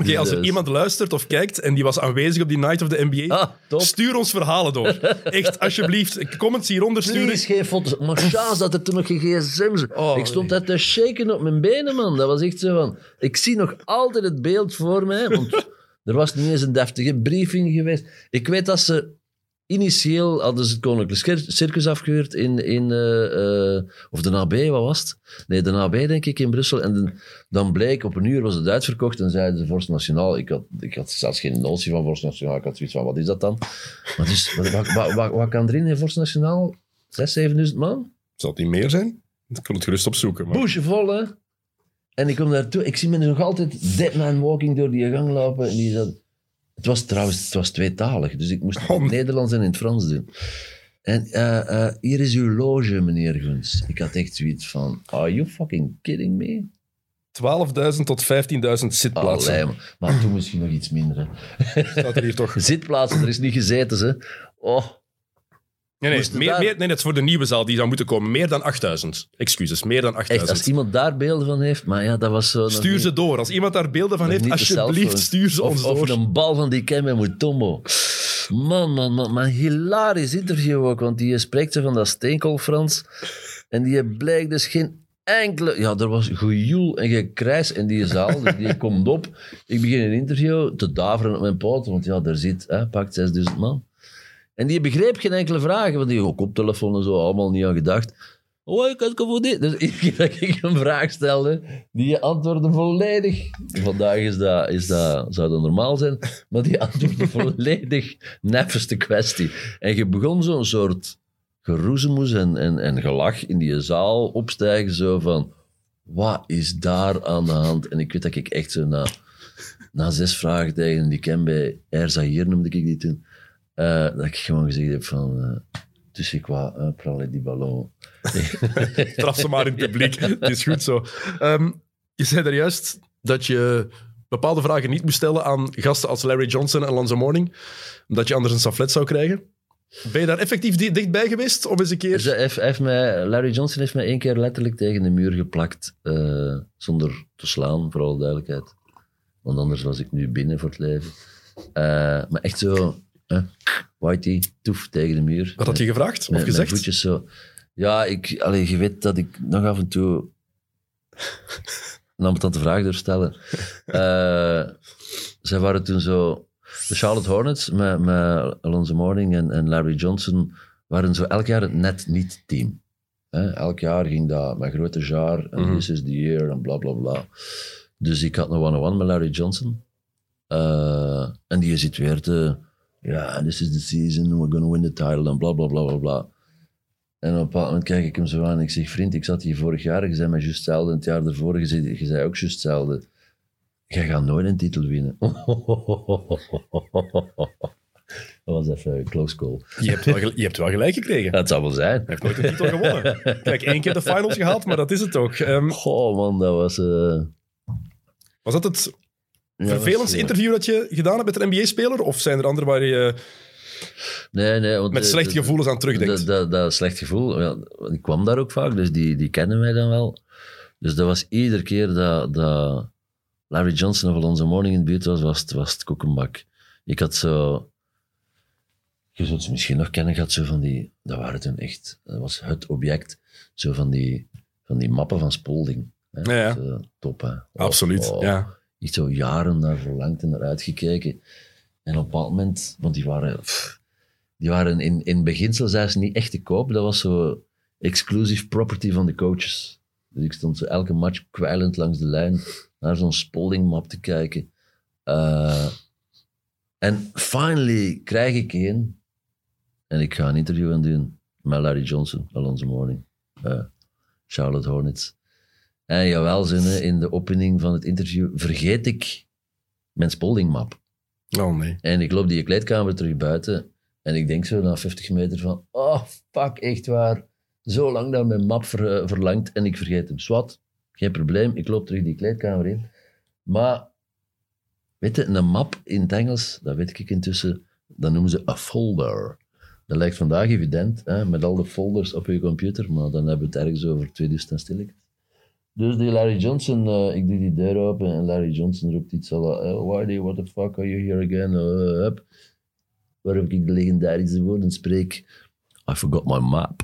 Oké, als er Dus- iemand luistert of kijkt en die was aanwezig op die Night of the NBA, Ah, stuur ons verhalen door. Echt, alsjeblieft. Comments hieronder sturen. Please, geen foto's. Maar chance dat er toen nog geen gsm's... Oh, ik stond daar te shaken op mijn benen, man. Dat was echt zo van... Ik zie nog altijd het beeld voor mij, want er was niet eens een deftige briefing geweest. Ik weet dat ze... Initieel hadden ze het Koninklijk Cir- Circus afgehuurd in... in eh, eh, of de AB, wat was het? Nee, de AB, denk ik, in Brussel. En de- dan bleek, op een uur was het uitverkocht en zeiden ze Vorst Nationaal. Ik had, ik had zelfs geen notie van Vorst Nationaal. Ik had zoiets van, wat is dat dan? Dus, wat, wat, wat, wat, wat kan erin in Vorst Nationaal? 6.000, 7.000 man? Zal het niet meer zijn? Ik kon het gerust opzoeken. Maar... Boesje vol, hè? En ik kom daartoe. Ik zie me nog altijd dead man walking door die gang lopen. En die zat... Het was trouwens het was tweetalig, dus ik moest het in Oh. het Nederlands en in het Frans doen. En eh, eh, hier is uw loge, meneer Guns. Ik had echt zoiets van, are you fucking kidding me? 12.000 tot 15.000 zitplaatsen. Allee, maar toen misschien nog iets minder. Hè. Staat er hier toch? Zitplaatsen, er is niet gezeten, ze. Oh, Nee, nee, meer, daar- meer, nee, dat is voor de nieuwe zaal die zou moeten komen. Meer dan 8000. Excuses, meer dan echt, als 8000. iemand daar beelden van heeft, maar ja, dat was zo... Stuur niet- ze door. Als iemand daar beelden van heeft, alsjeblieft stuur ze ons of, door. Of een bal van die Ken Mutombo. Man, man, man. Maar een hilarisch interview ook, want die spreekt zo van dat steenkool-Frans. En die blijkt dus geen enkele... Ja, er was gejoel en gekrijs in die zaal. Dus die komt op. Ik begin een interview te daveren op mijn poot, want ja, daar zit, hè, pakt 6000 man. En die begreep geen enkele vragen, want die ook op telefoon en zo, allemaal niet aan gedacht. Oh, ik had voor dit. Dus iedere keer dat ik een vraag stelde, die antwoordde volledig. Vandaag is dat, is dat, zou dat normaal zijn, maar die antwoordde volledig neffeste kwestie. En je begon zo'n soort geroezemoes en, en, en gelach in die zaal opstijgen, zo van, wat is daar aan de hand? En ik weet dat ik echt zo na, na zes vragen tegen die ken bij Air Zahir, noemde ik die toen, eh, dat ik gewoon gezegd heb van... eh dus ik wou, uh, die ballon. Trap ze maar in het publiek. Het is goed zo. Ehm, je zei daar juist dat je bepaalde vragen niet moest stellen aan gasten als Larry Johnson en Lonzo Morning, omdat je anders een saflet zou krijgen. Ben je daar effectief di- dichtbij geweest om eens een keer... Ze heeft, heeft mij, Larry Johnson heeft mij één keer letterlijk tegen de muur geplakt, eh, zonder te slaan, voor alle duidelijkheid. Want anders was ik nu binnen voor het leven. Maar echt zo, eh, whitey, toef tegen de muur. Wat had je gevraagd of Met- met gezegd? voetjes zo. Ja, ik, allee, je weet dat ik nog af en toe een ambetante vraag durf stellen. Eh, zij waren toen zo... De Charlotte Hornets met, met Alonso Mourning en, en Larry Johnson waren zo elk jaar het net niet team. Hè? Elk jaar ging dat met grote jaar en Mhm. this is the year en bla bla bla. Dus ik had een one-on-one met Larry Johnson. Eh, en die zit weer te, ja, this is the season, we're gonna win the title en bla bla bla bla bla. En op een bepaald moment kijk ik hem zo aan en ik zeg, vriend, ik zat hier vorig jaar, je zei mij juist hetzelfde, en het jaar ervoor, je zei, je zei ook juist hetzelfde. Jij gaat nooit een titel winnen. Dat was even een close call. Je hebt wel, je hebt wel gelijk gekregen. Dat zou wel zijn. Hij heeft nooit een titel gewonnen. Kijk, één keer de finals gehaald, maar dat is het ook. Goh, man, dat was... eh, was dat het vervelendste interview dat je gedaan hebt met een NBA-speler? Of zijn er andere waar je Nee, nee. Want met slechte gevoelens aan terugdenkt? Dat, dat, dat slecht gevoel, ja, ik kwam daar ook vaak, dus die, die kennen mij dan wel. Dus dat was iedere keer dat, dat Larry Johnson of Alonso Morning in de buurt was, was het, was het koekenbak. Ik had zo... Je zult ze misschien nog kennen, had zo van die... Dat waren toen echt... Dat was het object. Zo van die, van die mappen van Spolding. Hè. Ja, ja. Zo, top, hè. Oh, Absoluut, oh. ja. Echt zo jaren naar verlangd en naar uitgekeken. En op een bepaald moment, want die waren, die waren in, in beginsel zelfs niet echt te koop. Dat was zo exclusive property van de coaches. Dus ik stond zo elke match kwijlend langs de lijn naar zo'n Spalding-map te kijken. Eh, en finally krijg ik één. En ik ga een interview aan doen met Larry Johnson, Alonso Morning. eh, Charlotte Hornets. En jawel, zinnen, in de opening van het interview vergeet ik mijn Spalding-map. Oh nee. En ik loop die kleedkamer terug buiten. En ik denk zo na 50 meter van... Oh, fuck, echt waar. Zo lang naar mijn map ver- eh, verlangt en ik vergeet hem. Swat, geen probleem. Ik loop terug die kleedkamer in. Maar, weet je, een map in het Engels, dat weet ik intussen, dat noemen ze een folder. Dat lijkt vandaag evident, hè, met al de folders op je computer, maar dan hebben we het ergens over twee dus stilletjes. Dus die Larry Johnson, eh, ik doe die deur open en Larry Johnson roept iets al, uh, Whitey, what the fuck are you here again? Uh, up. Waarop ik de legendarische woorden spreek, I forgot my map.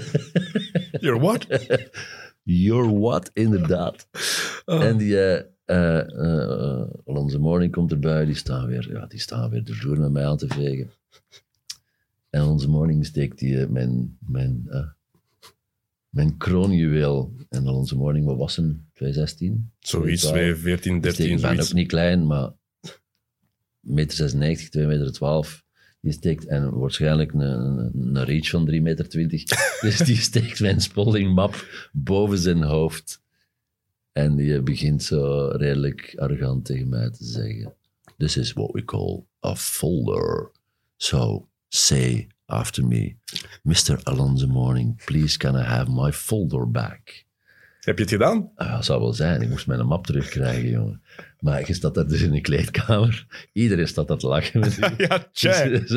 You're what? You're what? Inderdaad. Oh. En die eh eh, eh, Alonso Morning komt erbij, die staan weer, ja, die staan weer de vloer met mij aan te vegen. En Alonso Morning steekt die, eh, mijn, mijn, eh, mijn kroonjuweel. En Alonso Morning, wat was hem? 2016? Zoiets, 12. 2, 14, 13, Ik ben ook niet klein, maar meter 96, 2 meter 12. Die steekt, en waarschijnlijk een, een, reach van 3 meter 20. dus die steekt mijn Spalding map boven zijn hoofd. En die begint zo redelijk arrogant tegen mij te zeggen. This is what we call a folder. So, say after me. Mr. Alonso Morning, please can I have my folder back? Heb je het gedaan? Ah, dat zou wel zijn. Ik moest mijn map terugkrijgen, jongen. Maar je staat daar dus in een kleedkamer. Iedereen staat dat te lachen. ja, check.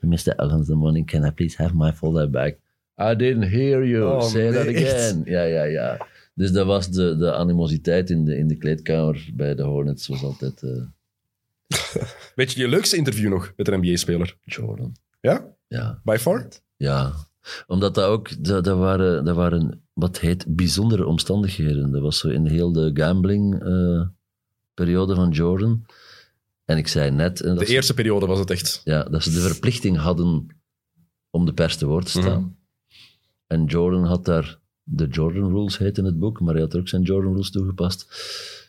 Mr. Alonso Morning, can I please have my folder back? I didn't hear you. Oh, Say that again. Ja, ja, ja. Dus dat was de, de animositeit in de, in de kleedkamer bij de Hornets. was altijd eh, Weet je je leukste interview nog met een NBA-speler? Jordan. Ja? Ja, By far? ja. Omdat dat ook, dat, dat, waren, dat waren wat heet bijzondere omstandigheden. Dat was zo in heel de gambling-periode van Jordan. En ik zei net... eh, dat De ze- eerste periode was het echt. Ja, dat ze de verplichting hadden om de pers te woord te staan. Mhm. En Jordan had daar, de Jordan Rules heet in het boek, maar hij had er ook zijn Jordan Rules toegepast.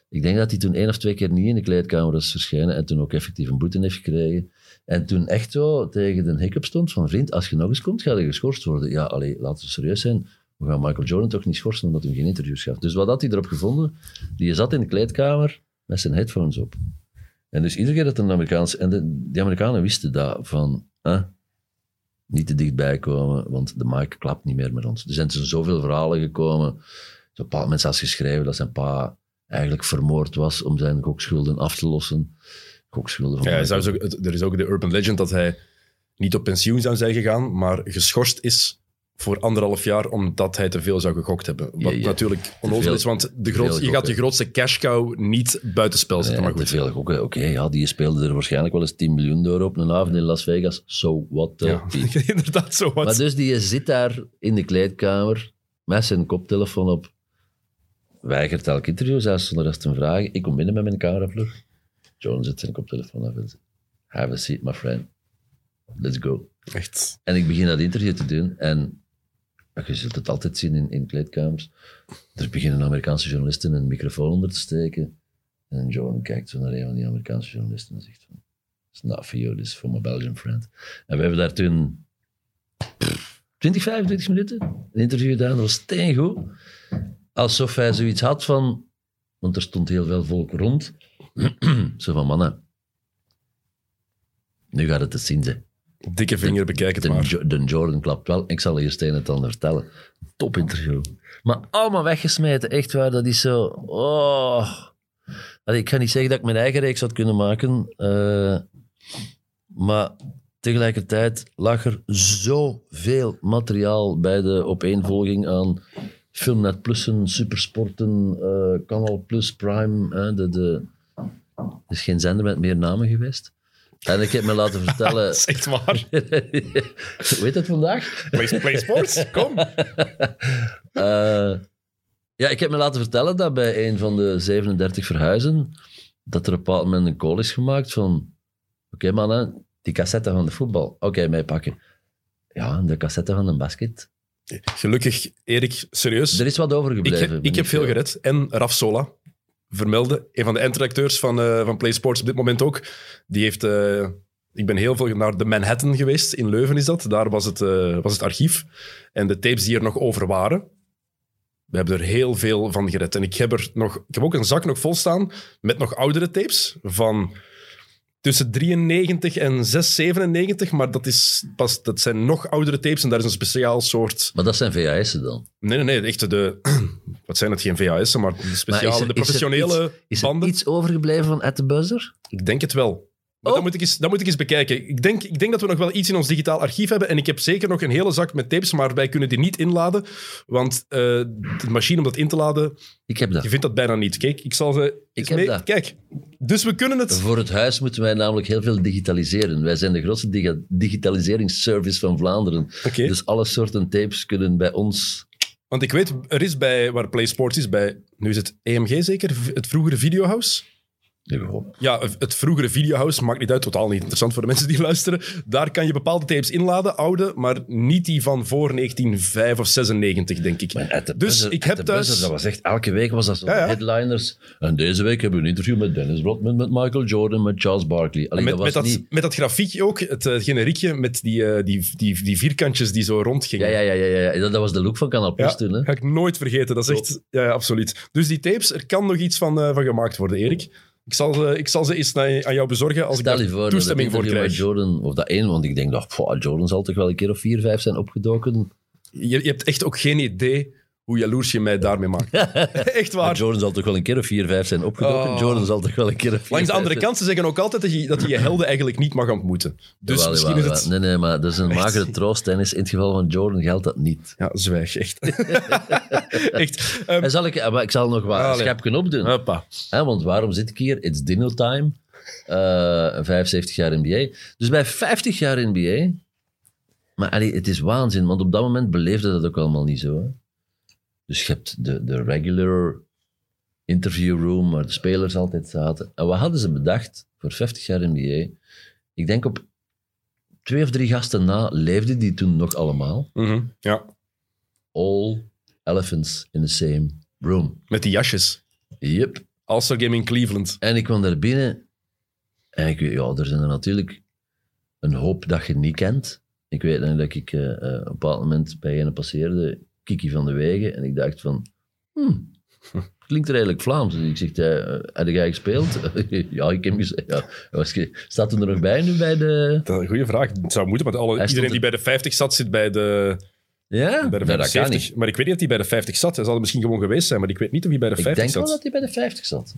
Ik denk dat hij toen één of twee keer niet in de kleedkamer is verschenen en toen ook effectief een boete heeft gekregen. En toen echt zo tegen de hiccup stond van vriend, als je nog eens komt, ga je geschorst worden. Ja, allee, laten we serieus zijn. We gaan Michael Jordan toch niet schorsen omdat hij geen interviews gaf. Dus wat had hij erop gevonden? Die zat in de kleedkamer met zijn headphones op. En dus iedere keer dat een Amerikaans... En de, die Amerikanen wisten dat, van... niet te dichtbij komen, want de mic klapt niet meer met ons. Er zijn dus zoveel verhalen gekomen. Een bepaald moment zelfs geschreven dat zijn pa eigenlijk vermoord was om zijn gokschulden af te lossen. Van... Ja, het- er is ook de urban legend dat hij niet op pensioen zou zijn gegaan, maar geschorst is voor anderhalf jaar omdat hij te veel zou gegokt hebben. Wat Ja, ja. natuurlijk onnozel is, want de te veel je gaat je gokken. grootste cash cow niet buitenspel zetten. Ja, maar te goed. veel gokken. Oké, ja, die speelde er waarschijnlijk wel eens 10 miljoen door op een avond in Las Vegas. So what the inderdaad. Maar dus die zit daar in de kleedkamer met zijn koptelefoon op. Weigert elk interview, zelfs zonder eens te vragen. Ik kom binnen met mijn cameravlug. John zet zijn koptelefoon af en zegt, have a seat, my friend. Let's go. Echt. En ik begin dat interview te doen en Je zult het altijd zien in, in kleedkamers. Er beginnen Amerikaanse journalisten een microfoon onder te steken. En Jordan kijkt zo naar een van die Amerikaanse journalisten en zegt van... It's not for you, this is for my Belgian friend. En we hebben daar toen 20, 25 minuten een interview gedaan. Dat was steengoed. Alsof hij zoiets had van... Want er stond heel veel volk rond. zo van, mannen... Nu gaat het te zien zijn. Dikke vinger, bekijk het De, maar. De Jordan klapt wel. Ik zal eerst een en het ander vertellen. Top interview. Maar allemaal weggesmeten. Echt waar. Dat is zo... Oh. Allee, ik ga niet zeggen dat ik mijn eigen reeks had kunnen maken. eh, maar tegelijkertijd lag er zoveel materiaal bij de opeenvolging aan Filmnet Plussen, Supersporten, eh Canal Plus, Prime. hè, de, de, er is geen zender met meer namen geweest. En ik heb me laten vertellen... Dat is echt waar. Heet het vandaag? Play, play sports, kom. Eh, ja, ik heb me laten vertellen dat bij een van de 37 verhuizen, dat er op een bepaald moment een call is gemaakt van oké mannen, die cassette van de voetbal, oké, mij pakken. Ja, de cassette van de basket. Gelukkig, Erik, serieus. Er is wat Ik, overgebleven. heb- ik ben heb veel gered. En Raf Sola vermelde, een van de eindredacteurs van, eh van Play Sports op dit moment ook. Die heeft... eh, ik ben heel veel naar de Manhattan geweest. In Leuven is dat. Daar was het, eh, was het archief. En de tapes die er nog over waren... We hebben er heel veel van gered. En ik heb, er nog, ik heb ook een zak nog vol staan met nog oudere tapes van tussen 93 en 6, 97. Maar dat, is pas, dat zijn nog oudere tapes en daar is een speciaal soort... Maar dat zijn VHS'en dan. Nee, nee, nee. Echt de... Wat zijn het? Geen VHS'en, maar de Maar speciale, is er- de is er professionele iets- Is er banden. iets overgebleven van At the Buzzer? Ik denk het wel. Maar Oh. dat, moet ik eens, dat moet ik eens bekijken. Ik denk, ik denk dat we nog wel iets in ons digitaal archief hebben. En ik heb zeker nog een hele zak met tapes, maar wij kunnen die niet inladen. Want eh, de machine om dat in te laden, Ik heb dat. je vindt dat bijna niet. Kijk, ik zal ze... eens heb mee- dat. Kijk, dus we kunnen het... Voor het huis moeten wij namelijk heel veel digitaliseren. Wij zijn de grootste diga- digitaliseringsservice van Vlaanderen. Dus alle soorten tapes kunnen bij ons Want ik weet, er is bij, waar Play Sports is, bij, nu is het EMG zeker, het vroegere Videohouse. Ja, het vroegere Videohouse, maakt niet uit, totaal niet interessant voor de mensen die luisteren. Daar kan je bepaalde tapes inladen, oude, maar niet die van voor 1905 of 96, denk ik. Dus buzzer- ik heb thuis- buzzer, dat was echt, elke week was dat zo Ja, ja. headliners. En deze week hebben we een interview met Dennis Rodman, met Michael Jordan, met Charles Barkley. Allee, met, dat met, was dat, niet... met dat grafiekje ook, het uh, generiekje met die, eh, die, die, die vierkantjes die zo rondgingen. Ja, ja, ja, ja, ja. Dat, dat was de look van Canal Plus Ja, toen. Hè? ga ik nooit vergeten. Dat is echt... Ja, ja, absoluut. Dus die tapes, er kan nog iets van, eh, van gemaakt worden, Erik. Ik zal, ze- ik zal ze eens aan jou bezorgen als Stel ik daar voor toestemming voor krijg. Jordan, of dat één, want ik denk dat Jordan zal toch wel een keer of vier, vijf zijn opgedoken. Je, je hebt echt ook geen idee hoe jaloers je mij daarmee maakt. echt Maar waar. Jordan zal toch wel een keer of vier, vijf zijn opgedoken. Oh. Jordan zal toch wel een keer of vier, Langs de andere kant, ze zeggen ook altijd dat je, dat je je helden eigenlijk niet mag ontmoeten. Dus Jawel, misschien jawel, is het... Nee, nee, maar dat is een Echt? magere troost, Dennis. In het geval van Jordan geldt dat niet. Ja, zwijg, echt. echt. Ehm, En zal ik, maar ik zal nog wat Allee. schepje opdoen. hoppa. Want waarom zit ik hier? It's dinner time. Eh 75 jaar NBA. Dus bij 50 jaar NBA... Maar allee, het is waanzin, want op dat moment beleefde dat ook allemaal niet zo. Hè? Dus je hebt de, de regular interview room, waar de spelers altijd zaten. En wat hadden ze bedacht voor 50 jaar NBA? Ik denk op twee of drie gasten na leefden die toen nog allemaal. Mhm, Ja, All elephants in the same room. met die jasjes. Yep. All-Star Game in Cleveland. En ik kwam daar binnen. En ik, ja, er zijn er natuurlijk een hoop dat je niet kent. Ik weet dat ik eh, eh, op een bepaald moment bij een passeerde, Kiki van de Wegen. En ik dacht van, hmm, klinkt er eigenlijk Vlaams. Dus ik zeg, eh, heb jij gespeeld? ja, ik heb gezegd, ja. Was Staat er nog bij nu bij de... Dat is een goede vraag. Het zou moeten, want alle, iedereen stond die bij de 50 zat, zit bij de, Ja? bij de Nee, dat kan 75. niet. Maar ik weet niet dat hij bij de 50 zat. Hij zal er misschien gewoon geweest zijn, maar ik weet niet of hij bij de Ik 50 denk wel zat. dat hij bij de 50 zat.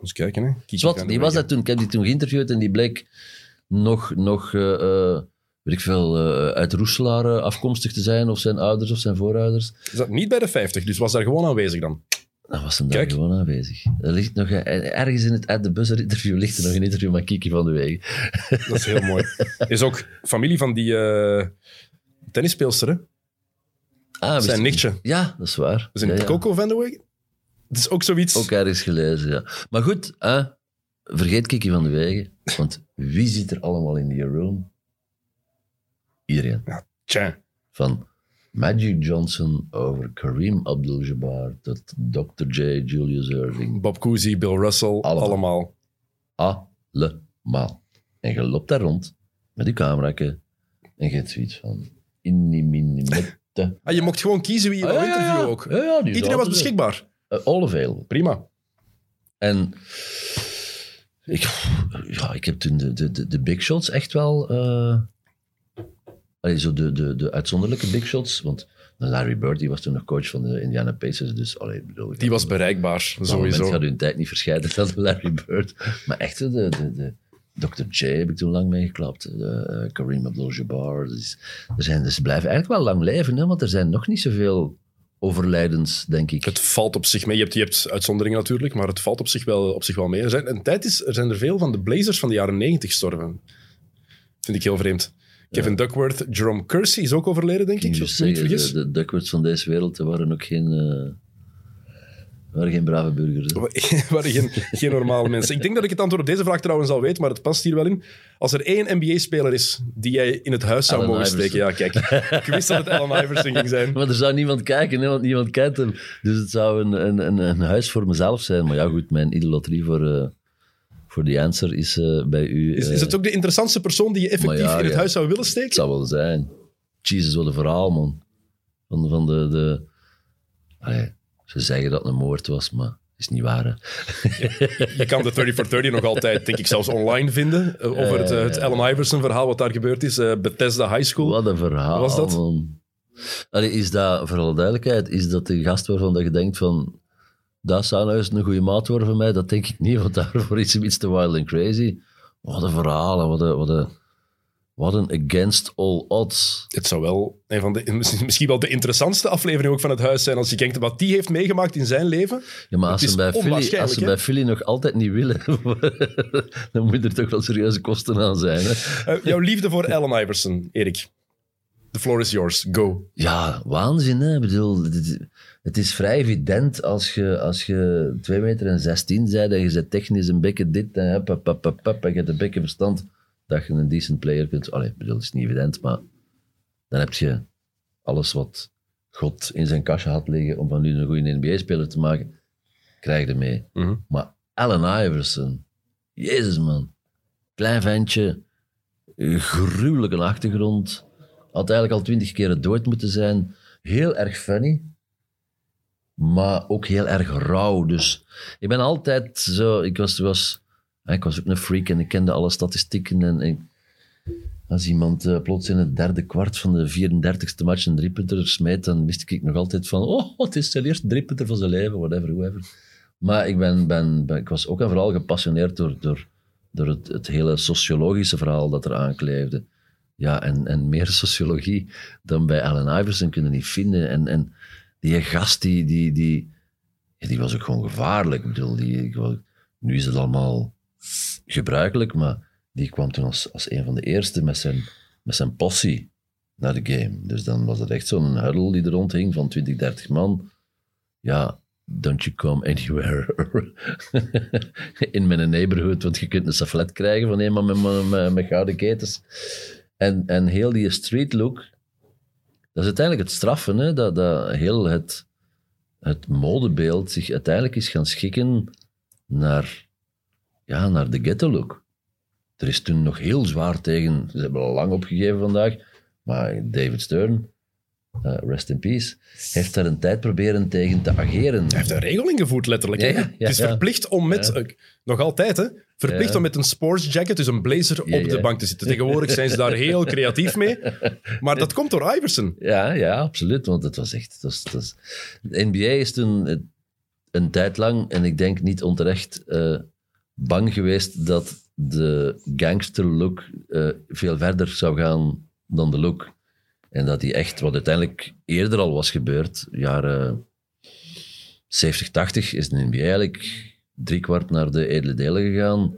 Eens kijken, hè. Kiki Zwat, die was dat toen. Ik heb die toen geïnterviewd en die bleek nog, nog eh, eh, weet ik veel, eh, uit Roeselaar afkomstig te zijn, of zijn ouders of zijn voorouders. Is dat niet bij de 50, dus was daar gewoon aanwezig dan. Dan was hem daar Kijk. gewoon aanwezig. Er ligt nog, eh, ergens in het At the Buzzer interview ligt er nog een interview met Kiki van de Wegen. Dat is heel mooi. Is ook familie van die eh tennisspeelster, hè? Ah, Zijn nichtje. niet. Ja, dat is waar. Dat is een Ja, ja. Coco van de Wegen. Het is ook zoiets... Ook ergens gelezen, ja. Maar goed, hè, vergeet Kiki van de Wegen. Want wie zit er allemaal in die room? Iedereen. Tja. Van Magic Johnson over Kareem Abdul-Jabbar tot Dr. J, Julius Irving. Bob Cousy, Bill Russell, Allemaal. allemaal. Allemaal. En je loopt daar rond met je camera en je hebt zoiets van... Inni, mini, mette. Ah, je mocht gewoon kiezen wie je Ah, wou ja, ja, interviewen ja. ook. Ja, ja, die Iedereen was beschikbaar. Eh, all available. Prima. En ik, ja, ik heb toen de, de, de, de big shots echt wel... eh allee, zo de, de, de uitzonderlijke big shots, want Larry Bird die was toen nog coach van de Indiana Pacers, dus allee, bedoel, Die was bereikbaar, sowieso. gaat hun tijd niet verscheiden dan Larry Bird. Maar echt, de, de, de, Dr. J heb ik toen lang meegeklapt. Uh, Kareem Abdul-Jabbar. Dus, er zijn, dus ze blijven eigenlijk wel lang leven, hè, want er zijn nog niet zoveel overlijdens, denk ik. Het valt op zich mee. Je hebt, je hebt uitzonderingen natuurlijk, maar het valt op zich wel, op zich wel mee. Er zijn, een tijd is, er zijn er veel van de Blazers van de jaren 90 gestorven. Vind ik heel vreemd. Kevin Duckworth, Jerome Kersey is ook overleden, denk Ik zeggen, de, de Duckworths van deze wereld waren ook geen, eh, waren geen brave burgers. hè. waren geen, geen normale mensen. Ik denk dat ik het antwoord op deze vraag trouwens al weet, maar het past hier wel in. Als er één NBA-speler is die jij in het huis zou mogen Iverson. steken, ja, kijk. Ik wist dat het Allen Iverson ging zijn. Maar er zou niemand kijken, hè, want niemand kent hem. Dus het zou een, een, een, een huis voor mezelf zijn. Maar ja, goed, mijn idolatrie voor, eh, voor die answer is eh, bij u... Is, eh, is het ook de interessantste persoon die je effectief ja, in het ja. huis zou willen Het steken? zou wel zijn. Jesus, wat een verhaal, man. Van, van de... de... Allee, ze zeggen dat het een moord was, maar het is niet waar. Hè. Je kan de 30 for 30 nog altijd, denk ik, zelfs online vinden. eh, Over het, eh, het Allen Iverson verhaal, wat daar gebeurd is. eh, Bethesda High School. Wat een verhaal, Was dat? man. Allee, is dat, voor alle duidelijkheid, is dat de gast waarvan dat je denkt van... Dat zou nou eens een goede maat worden van mij? Dat denk ik niet, want daarvoor is hem iets te wild and crazy. Wat een verhaal, en wat een, wat een, wat een against all odds. Het zou wel een van de, misschien wel de interessantste aflevering ook van het huis zijn. Als je kijkt wat die heeft meegemaakt in zijn leven. Ja, maar als ze, bij Philly, als ze bij Philly nog altijd niet willen, dan moet er toch wel serieuze kosten aan zijn. Hè? Eh, jouw liefde voor Allen Iverson, Erik. The floor is yours. Go. Ja, waanzin. Hè? Ik bedoel, dit- het is vrij evident als je, als je 2 meter en 16 bent en je zet technisch een bekken dit en hup, hup, hup, hup, hup, en je hebt een bekken verstand, dat je een decent player kunt. Allee, ik bedoel, het is niet evident, maar dan heb je alles wat God in zijn kastje had liggen om van nu een goede NBA-speler te maken, krijg je mee. Mhm. Maar Allen Iverson, jezus man, klein ventje, gruwelijke achtergrond, had eigenlijk al twintig keer dood moeten zijn, heel erg funny, maar ook heel erg rauw. Dus ik ben altijd zo, ik was, was, ik was ook een freak en ik kende alle statistieken en, als iemand eh, plots in het derde kwart van de 34ste match een driepunter smijt, dan wist ik nog altijd van, oh, het is zijn eerste driepunter van zijn leven, whatever, whoever. Maar ik, ben, ben, ben- ik was ook en vooral gepassioneerd door, door, door het, het hele sociologische verhaal dat er aankleefde. Ja, en, en meer sociologie dan bij Allen Iverson kunnen niet vinden. En, en die gast, die, die, die, die was ook gewoon gevaarlijk. Ik bedoel, die, ik nu is het allemaal gebruikelijk, maar die kwam toen als, als een van de eerste met zijn, met zijn possie naar de game. Dus dan was het echt zo'n huddle die er rondhing van 20, 30 man. Ja, don't you come anywhere in mijn neighborhood, want je kunt een saflet krijgen van iemand met, met, met gouden ketens. En, en heel die street look, dat is uiteindelijk het straffen, hè? Dat, dat heel het, het modebeeld zich uiteindelijk is gaan schikken naar, ja, naar de ghetto look. Er is toen nog heel zwaar tegen, ze hebben al lang opgegeven vandaag, maar David Stern, eh, rest in peace, heeft daar een tijd proberen tegen te ageren. Hij heeft een regel ingevoerd, letterlijk. Ja, ja, het is verplicht om met, nog altijd, hè, verplicht om met een sports jacket, dus een blazer, op de bank te zitten. Tegenwoordig zijn ze daar heel creatief mee. Maar dat komt door Iverson. Ja, ja, absoluut. Want het was echt. Het was, het was- de NBA is toen eh, een tijd lang, en ik denk niet onterecht, eh, bang geweest dat de gangster look veel verder zou gaan dan de look. En dat die echt, wat uiteindelijk eerder al was gebeurd, jaren 70, 80, is de NBA eigenlijk driekwart naar de edele delen gegaan.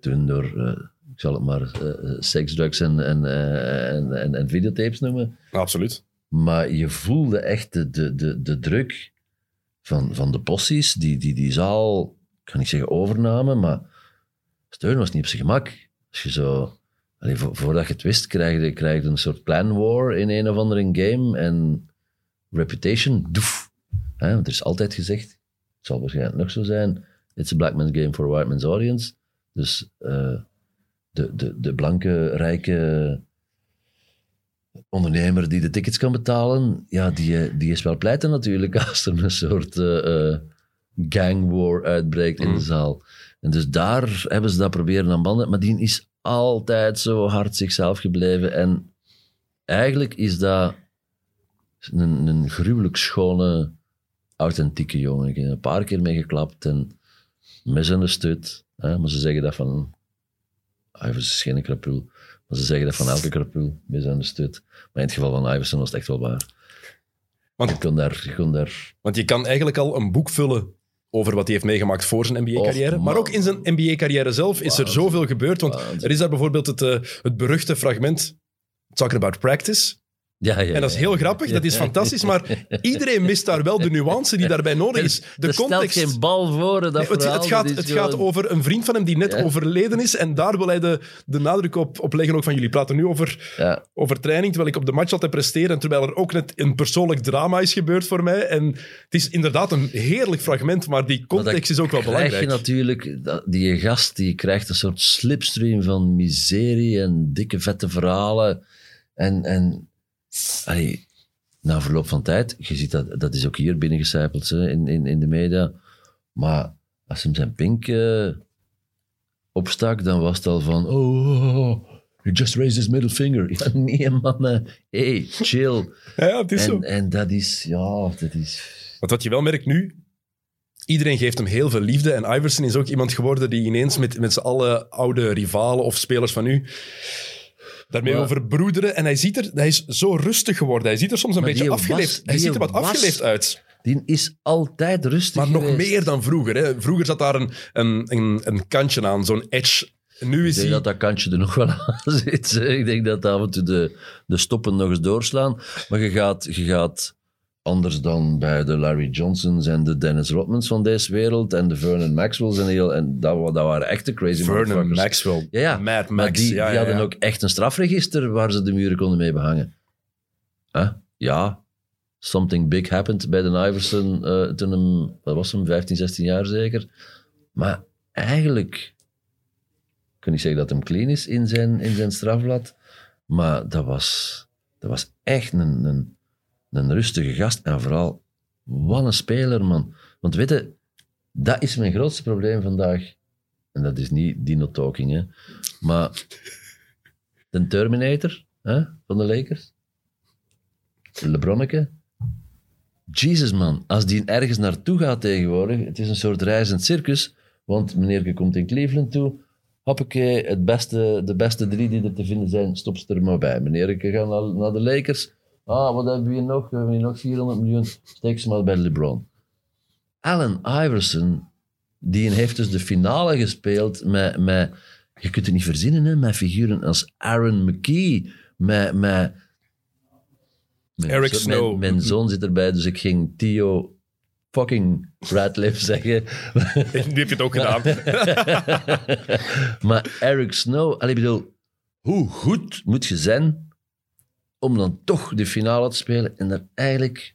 Toen door, eh, ik zal het maar eh, seks, drugs en, en, eh, en, en, en videotapes noemen. Absoluut. Maar je voelde echt de, de, de, de druk van, van de possies, die, die die zaal, ik kan niet zeggen overnamen, maar steun was niet op zijn gemak. Als je zo, allee, vo- voordat je het wist, krijg je, krijg je een soort plan war in een of andere game. En reputation, doef. Hè, want er is altijd gezegd, het zal waarschijnlijk nog zo zijn, it's a black man's game for a white man's audience. Dus eh, de, de, de blanke, rijke ondernemer die de tickets kan betalen, ja, die, eh, die is wel pleiten natuurlijk als er een soort eh, gang war uitbreekt in de zaal. En dus daar hebben ze dat proberen aan banden, maar die is altijd zo hard zichzelf gebleven. En eigenlijk is dat een, een gruwelijk schone, authentieke jongen. Ik heb een paar keer mee geklapt en misunderstood. Hè? Maar ze zeggen dat van... Iverson is geen krapul. Maar ze zeggen dat van elke krapul, misunderstood. Maar in het geval van Iverson was het echt wel waar. Want- je kon daar... Je kon daar Want je kan eigenlijk al een boek vullen over wat hij heeft meegemaakt voor zijn NBA-carrière. Maar ook in zijn NBA-carrière zelf is er zoveel gebeurd. Want er is daar bijvoorbeeld het, eh, het beruchte fragment Talking About Practice. Ja, ja, En dat is heel grappig, dat is fantastisch. Maar iedereen mist daar wel de nuance die daarbij nodig is. De er context... geen bal voor, dat Nee, het, gaat, het gaat over een vriend van hem die net overleden is. En daar wil hij de, de nadruk op, op leggen ook van jullie. praten nu over, over training, terwijl ik op de match altijd presteer. En terwijl er ook net een persoonlijk drama is gebeurd voor mij. En het is inderdaad een heerlijk fragment, maar die Maar context is ook wel krijg belangrijk. je natuurlijk, die gast die krijgt een soort slipstream van miserie en dikke vette verhalen. En, en allee, na verloop van tijd, je ziet dat, dat is ook hier binnengecijpeld hè, in, in, in de media. Maar als hem zijn pink eh, opstak, dan was het al van, oh, oh, oh, he just raised his middle finger. Ja, nee man, eh, hey, chill. Ja, het is zo. En, en dat is, ja, dat is... Want wat je wel merkt nu, iedereen geeft hem heel veel liefde. En Iverson is ook iemand geworden die ineens met, met z'n alle oude rivalen of spelers van nu daarmee Maar- over broederen. En hij, ziet er, hij is zo rustig geworden. Hij ziet er soms een Maar beetje afgeleefd. was- hij ziet er wat was- afgeleefd uit. Die is altijd rustig Maar nog geweest. meer dan vroeger. Hè. Vroeger zat daar een, een, een, een kantje aan, zo'n edge. Nu Ik is denk hij... dat dat kantje er nog wel aan zit. Ik denk dat af en toe de, de stoppen nog eens doorslaan. Maar je gaat, je gaat anders dan bij de Larry Johnsons en de Dennis Rodmans van deze wereld en de Vernon Maxwell's en, heel, en dat, dat waren echte crazy Vernon. Maxwell. Ja, ja. Mad Maar Max. die, ja, die ja, hadden ja. ook echt een strafregister waar ze de muren konden mee behangen. Huh? Ja, something big happened bij de Iverson eh, toen hem, wat was hem, 15, 16 jaar zeker. Maar eigenlijk, ik kan niet zeggen dat hem clean is in zijn, in zijn strafblad, maar dat was, dat was echt een, een, een rustige gast. En vooral, wat een speler, man. Want weet je, dat is mijn grootste probleem vandaag. En dat is niet Dino Talking. Maar de Terminator hè, van de Lakers, LeBronneke. Jesus, man. Als die ergens naartoe gaat tegenwoordig, het is een soort reizend circus, want meneer komt in Cleveland toe, hoppakee, het beste, de beste drie die er te vinden zijn, stop ze er maar bij. Meneer gaat naar, naar de Lakers. Ah, wat hebben we hier nog? We hebben hier nog 400 miljoen. Steek ze maar bij LeBron. Allen Iverson, die heeft dus de finale gespeeld met, met je kunt het niet verzinnen, hè, met figuren als Aaron McKee, met... met mijn Eric zo- Snow. Mijn, mijn zoon zit erbij, dus ik ging Theo fucking Radcliffe zeggen. Nu heb je het ook gedaan. maar Eric Snow, allee, ik bedoel, hoe goed moet je zijn om dan toch de finale te spelen en dan eigenlijk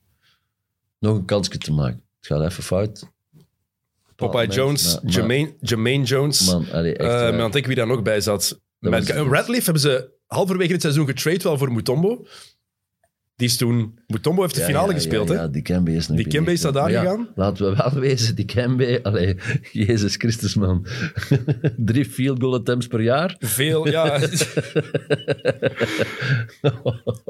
nog een kansje te maken? Het gaat even fout. Popeye Jones, Maar- Jermaine, Jermaine Jones. Man, allee, echt Eh, waar. maar het wie daar nog bij zat. Met, Radcliffe hebben ze halverwege dit seizoen getrade wel voor Mutombo. Die is toen... Mutombo heeft de finale gespeeld, ja, hè? Ja, die Kembe is nog Die Kembe is daar gegaan? Laten we wel wezen, die Kembe, allee, Jezus Christus, man. Drie field goal attempts per jaar. Veel, ja.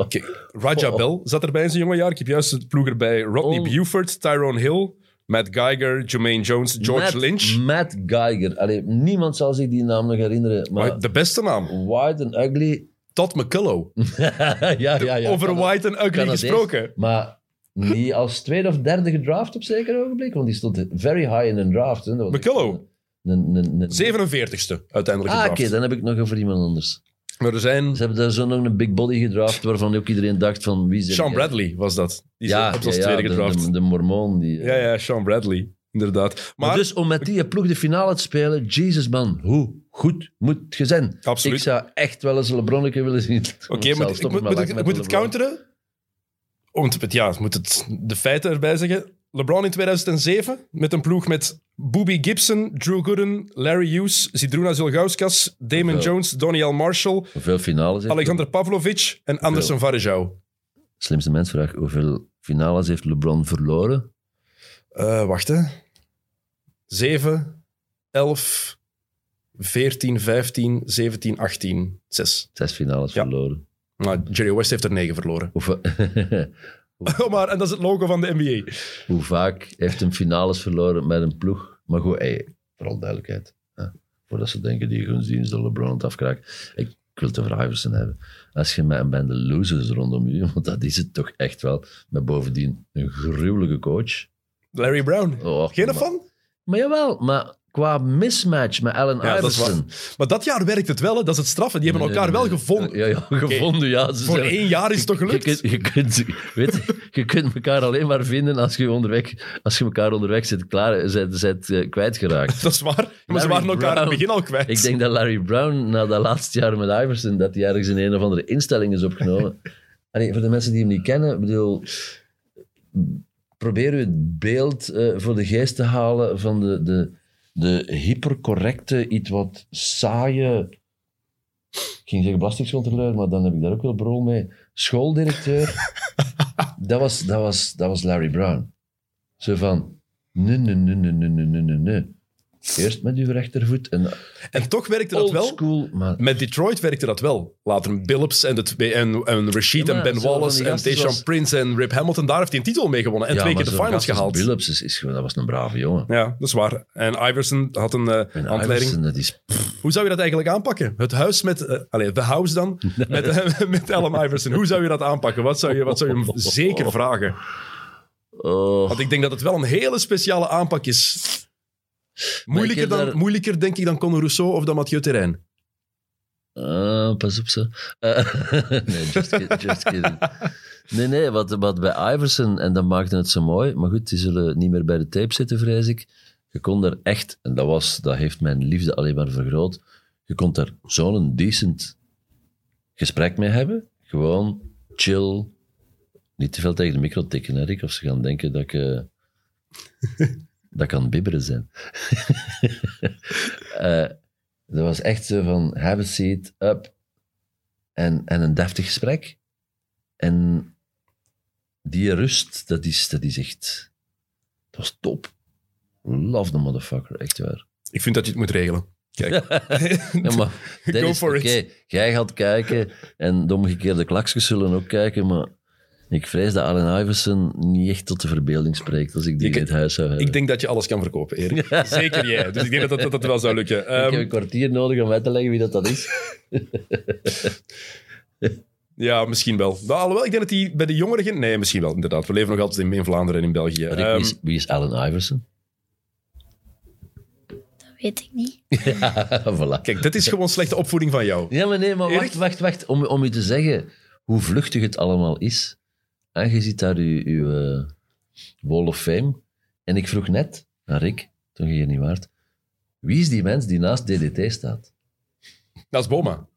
Kijk, Raja Bell zat erbij in zijn jonge jaar. Ik heb juist het ploeg erbij. Rodney Oh. Buford, Tyrone Hill, Matt Geiger, Jermaine Jones, George Matt, Lynch. Matt Geiger. Allee, niemand zal zich die naam nog herinneren. Maar de beste naam, White and Ugly. Todd McCullough. ja, ja, ja. Over White en Ugly gesproken. Maar niet als tweede of derde gedraft op zeker ogenblik. Want die stond very high in een draft. Hè. McCullough. Een, een, een, 47ste uiteindelijk Ah, oké, dan heb ik nog over iemand anders. Maar er zijn... Ze hebben daar zo nog een big body gedraft, waarvan ook iedereen dacht van wie is Sean Bradley was dat. Die ja, ja, tweede de, gedraft. de, de mormoon. Die, Ja, ja, Sean Bradley. Inderdaad. Maar, Maar, dus om met die ploeg de finale te spelen, Jesus man, hoe goed moet je zijn? Absoluut. Ik zou echt wel eens een LeBronneke willen zien. oké, zou moet, moet, ik, het counteren. om te, ja, moet het, de feiten erbij zeggen. LeBron in 2007 met een ploeg met Boobie Gibson, Drew Gooden, Larry Hughes, Zidruna Zilgauskas, Damon? Jones, Donnie Marshall, Hoeveel finales heeft Alexander Pavlovic en Anderson Varejao. Slimste mensvraag. Hoeveel finales heeft LeBron verloren? Eh, wacht hè. 7, 11, 14, 15, 17, 18, 6. Zes finales Ja. verloren. Maar Jerry West heeft er 9 verloren. Hoeveel, Oh, maar, en dat is het logo van de NBA. hoe vaak heeft hem finales verloren met een ploeg? Maar goed, hey, vooral duidelijkheid. Hè. Voordat ze denken, die gunstdienst de LeBron het afkraakt. Ik wil het over Iverson hebben. Als je met een bende losers rondom je, want dat is het toch echt wel, met bovendien een gruwelijke coach. Larry Brown. Oh, Geen maar- fan? Maar jawel, maar qua mismatch met Allen Ja, dat. Iverson. Maar dat jaar werkt het wel, hè. dat is het straffen. Die hebben elkaar wel gevonden. Ja, ja gevonden, ja. Ze Voor zijn- één jaar is het toch gelukt? je, kunt, weet, je, je kunt elkaar alleen maar vinden als je, onderweg, als je elkaar onderweg zit, klaar, zit, zit eh, kwijtgeraakt. Dat is waar. Maar ze waren elkaar in het Brown. begin al kwijt. Ik denk dat Larry Brown, na dat laatste jaar met Iverson, dat hij ergens in een of andere instelling is opgenomen. Allee, voor de mensen die hem niet kennen, ik bedoel, probeer u het beeld eh, voor de geest te halen van de, de, de hypercorrecte, iets wat saaie. Ik ging zeggen belastingscontroleur, maar dan heb ik daar ook wel brol mee. Schooldirecteur. dat, was, dat, was, dat was Larry Brown. Zo van. Nee, nee, nee, nee, nee, nee, nee, nee. Eerst met uw rechtervoet en En toch werkte dat wel. school, maar Met Detroit werkte dat wel. Later Billups en, de twee- en, en Rashid Ja, en Ben Wallace en zoals- Prince en Rip Hamilton. Daar heeft hij een titel mee gewonnen. En Ja, twee keer de finals gehaald. Billups is, dat was een brave jongen. Ja, dat is waar. En Iverson had een eh En handleiding. Iverson, dat is... Hoe zou je dat eigenlijk aanpakken? Het huis met... eh allee, de house dan? Met, eh, met Allen Iverson. Hoe zou je dat aanpakken? Wat zou je, wat zou je hem zeker vragen? Oh, Want ik denk dat het wel een hele speciale aanpak is. Moeilijker, dan, daar- moeilijker denk ik dan Conor Rousseau of dan Mathieu Terrein. ah, pas op zo. Eh, nee, just, kid- just kidding. Nee, nee, wat, wat bij Iverson, en dat maakte het zo mooi, maar goed, die zullen niet meer bij de tape zitten, vrees ik. Je kon daar echt, en dat, was, dat heeft mijn liefde alleen maar vergroot, je kon daar zo'n decent gesprek mee hebben. Gewoon chill. Niet te veel tegen de micro tikken, hè, Rick, of ze gaan denken dat ik... eh, dat kan bibberen zijn. Eh, dat was echt zo van, have a seat, up. En, en een deftig gesprek. En die rust, dat is, dat is echt... Dat was top. Love the motherfucker, echt waar. Ik vind dat je het moet regelen. Kijk. Ja, maar Go is for it. Jij gaat kijken en de omgekeerde klakjes zullen ook kijken, maar ik vrees dat Allen Iverson niet echt tot de verbeelding spreekt als ik die Je in het huis zou hebben. Ik denk dat je alles kan verkopen, Erik. Zeker jij. Dus ik denk dat dat, dat wel zou lukken. Ik Ehm, heb een kwartier nodig om uit te leggen wie dat, dat is. ja, misschien wel. Nou, alhoewel, ik denk dat die bij de jongeren... Nee, misschien wel, inderdaad. We leven nog altijd in, in Vlaanderen en in België. Ehm, wie, is, wie is Allen Iverson? Dat weet ik niet. voilà. Kijk, dit is gewoon slechte opvoeding van jou. Ja, maar nee, maar Erik? wacht, wacht, wacht. Om, om u te zeggen hoe vluchtig het allemaal is. En je ziet daar uw, uw eh, Wall of Fame. En ik vroeg net aan Rick, toen je hier niet waart, wie is die mens die naast DDT staat? Dat is Boma.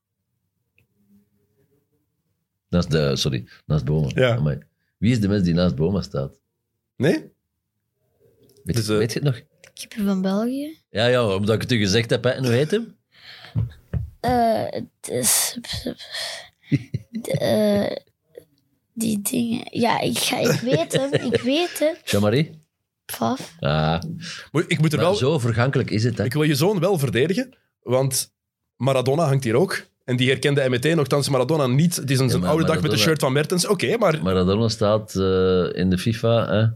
Naast de, sorry, naast Boma. Ja. Amai. Wie is de mens die naast Boma staat? Nee? Weet, Dus, eh, weet je het nog? Keeper van België. Ja, ja, omdat ik het u gezegd heb. Hè. En hoe heet hem? Eh, het is... de, eh, die dingen... Ja, ik, ga, ik weet hem. Ik weet het. Jean-Marie? Paf. Ah, Ik moet er maar wel... zo vergankelijk is het. Hè. Ik wil je zoon wel verdedigen, want Maradona hangt hier ook. En die herkende hij meteen, nogthans Maradona niet. Het is een, Ja, zijn maar oude dag met een Maradona- shirt van Mertens. Oké, maar Maradona staat eh, in de FIFA... Hè.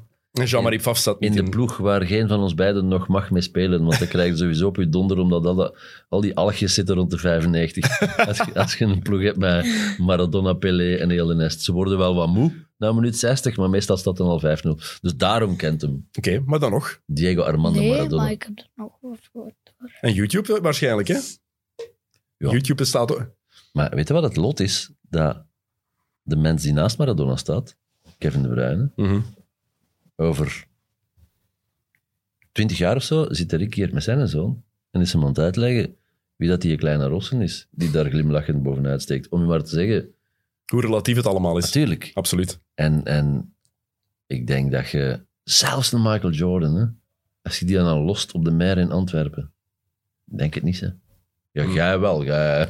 Jean-Marie Pfaff staat in de ploeg waar geen van ons beiden nog mag mee spelen. Want dan krijg je sowieso op je donder, omdat al, al die algjes zitten rond de 95. Als je, als je een ploeg hebt met Maradona, Pelé en heel de nest. Ze worden wel wat moe na minuut 60, maar meestal staat het dan al 5-0. Dus daarom kent hem Oké, maar dan nog. Diego Armando Nee, Maradona. maar ik heb er nog wat gehoord. hoor. En YouTube eh, waarschijnlijk, hè? Ja. YouTube bestaat ook. Maar weet je wat het lot is? Dat de mens die naast Maradona staat, Kevin De Bruyne, Mhm. Over 20 jaar of zo zit Rick hier met zijn zoon en is hem aan het uitleggen wie dat die kleine Rossen is, die daar glimlachend bovenuit steekt. Om je maar te zeggen, Hoe relatief het allemaal is. Natuurlijk. Absoluut. En, en ik denk dat je, zelfs een Michael Jordan, hè, als je die dan al lost op de mer in Antwerpen, denk het niet, hè. Ja, jij wel. Jij,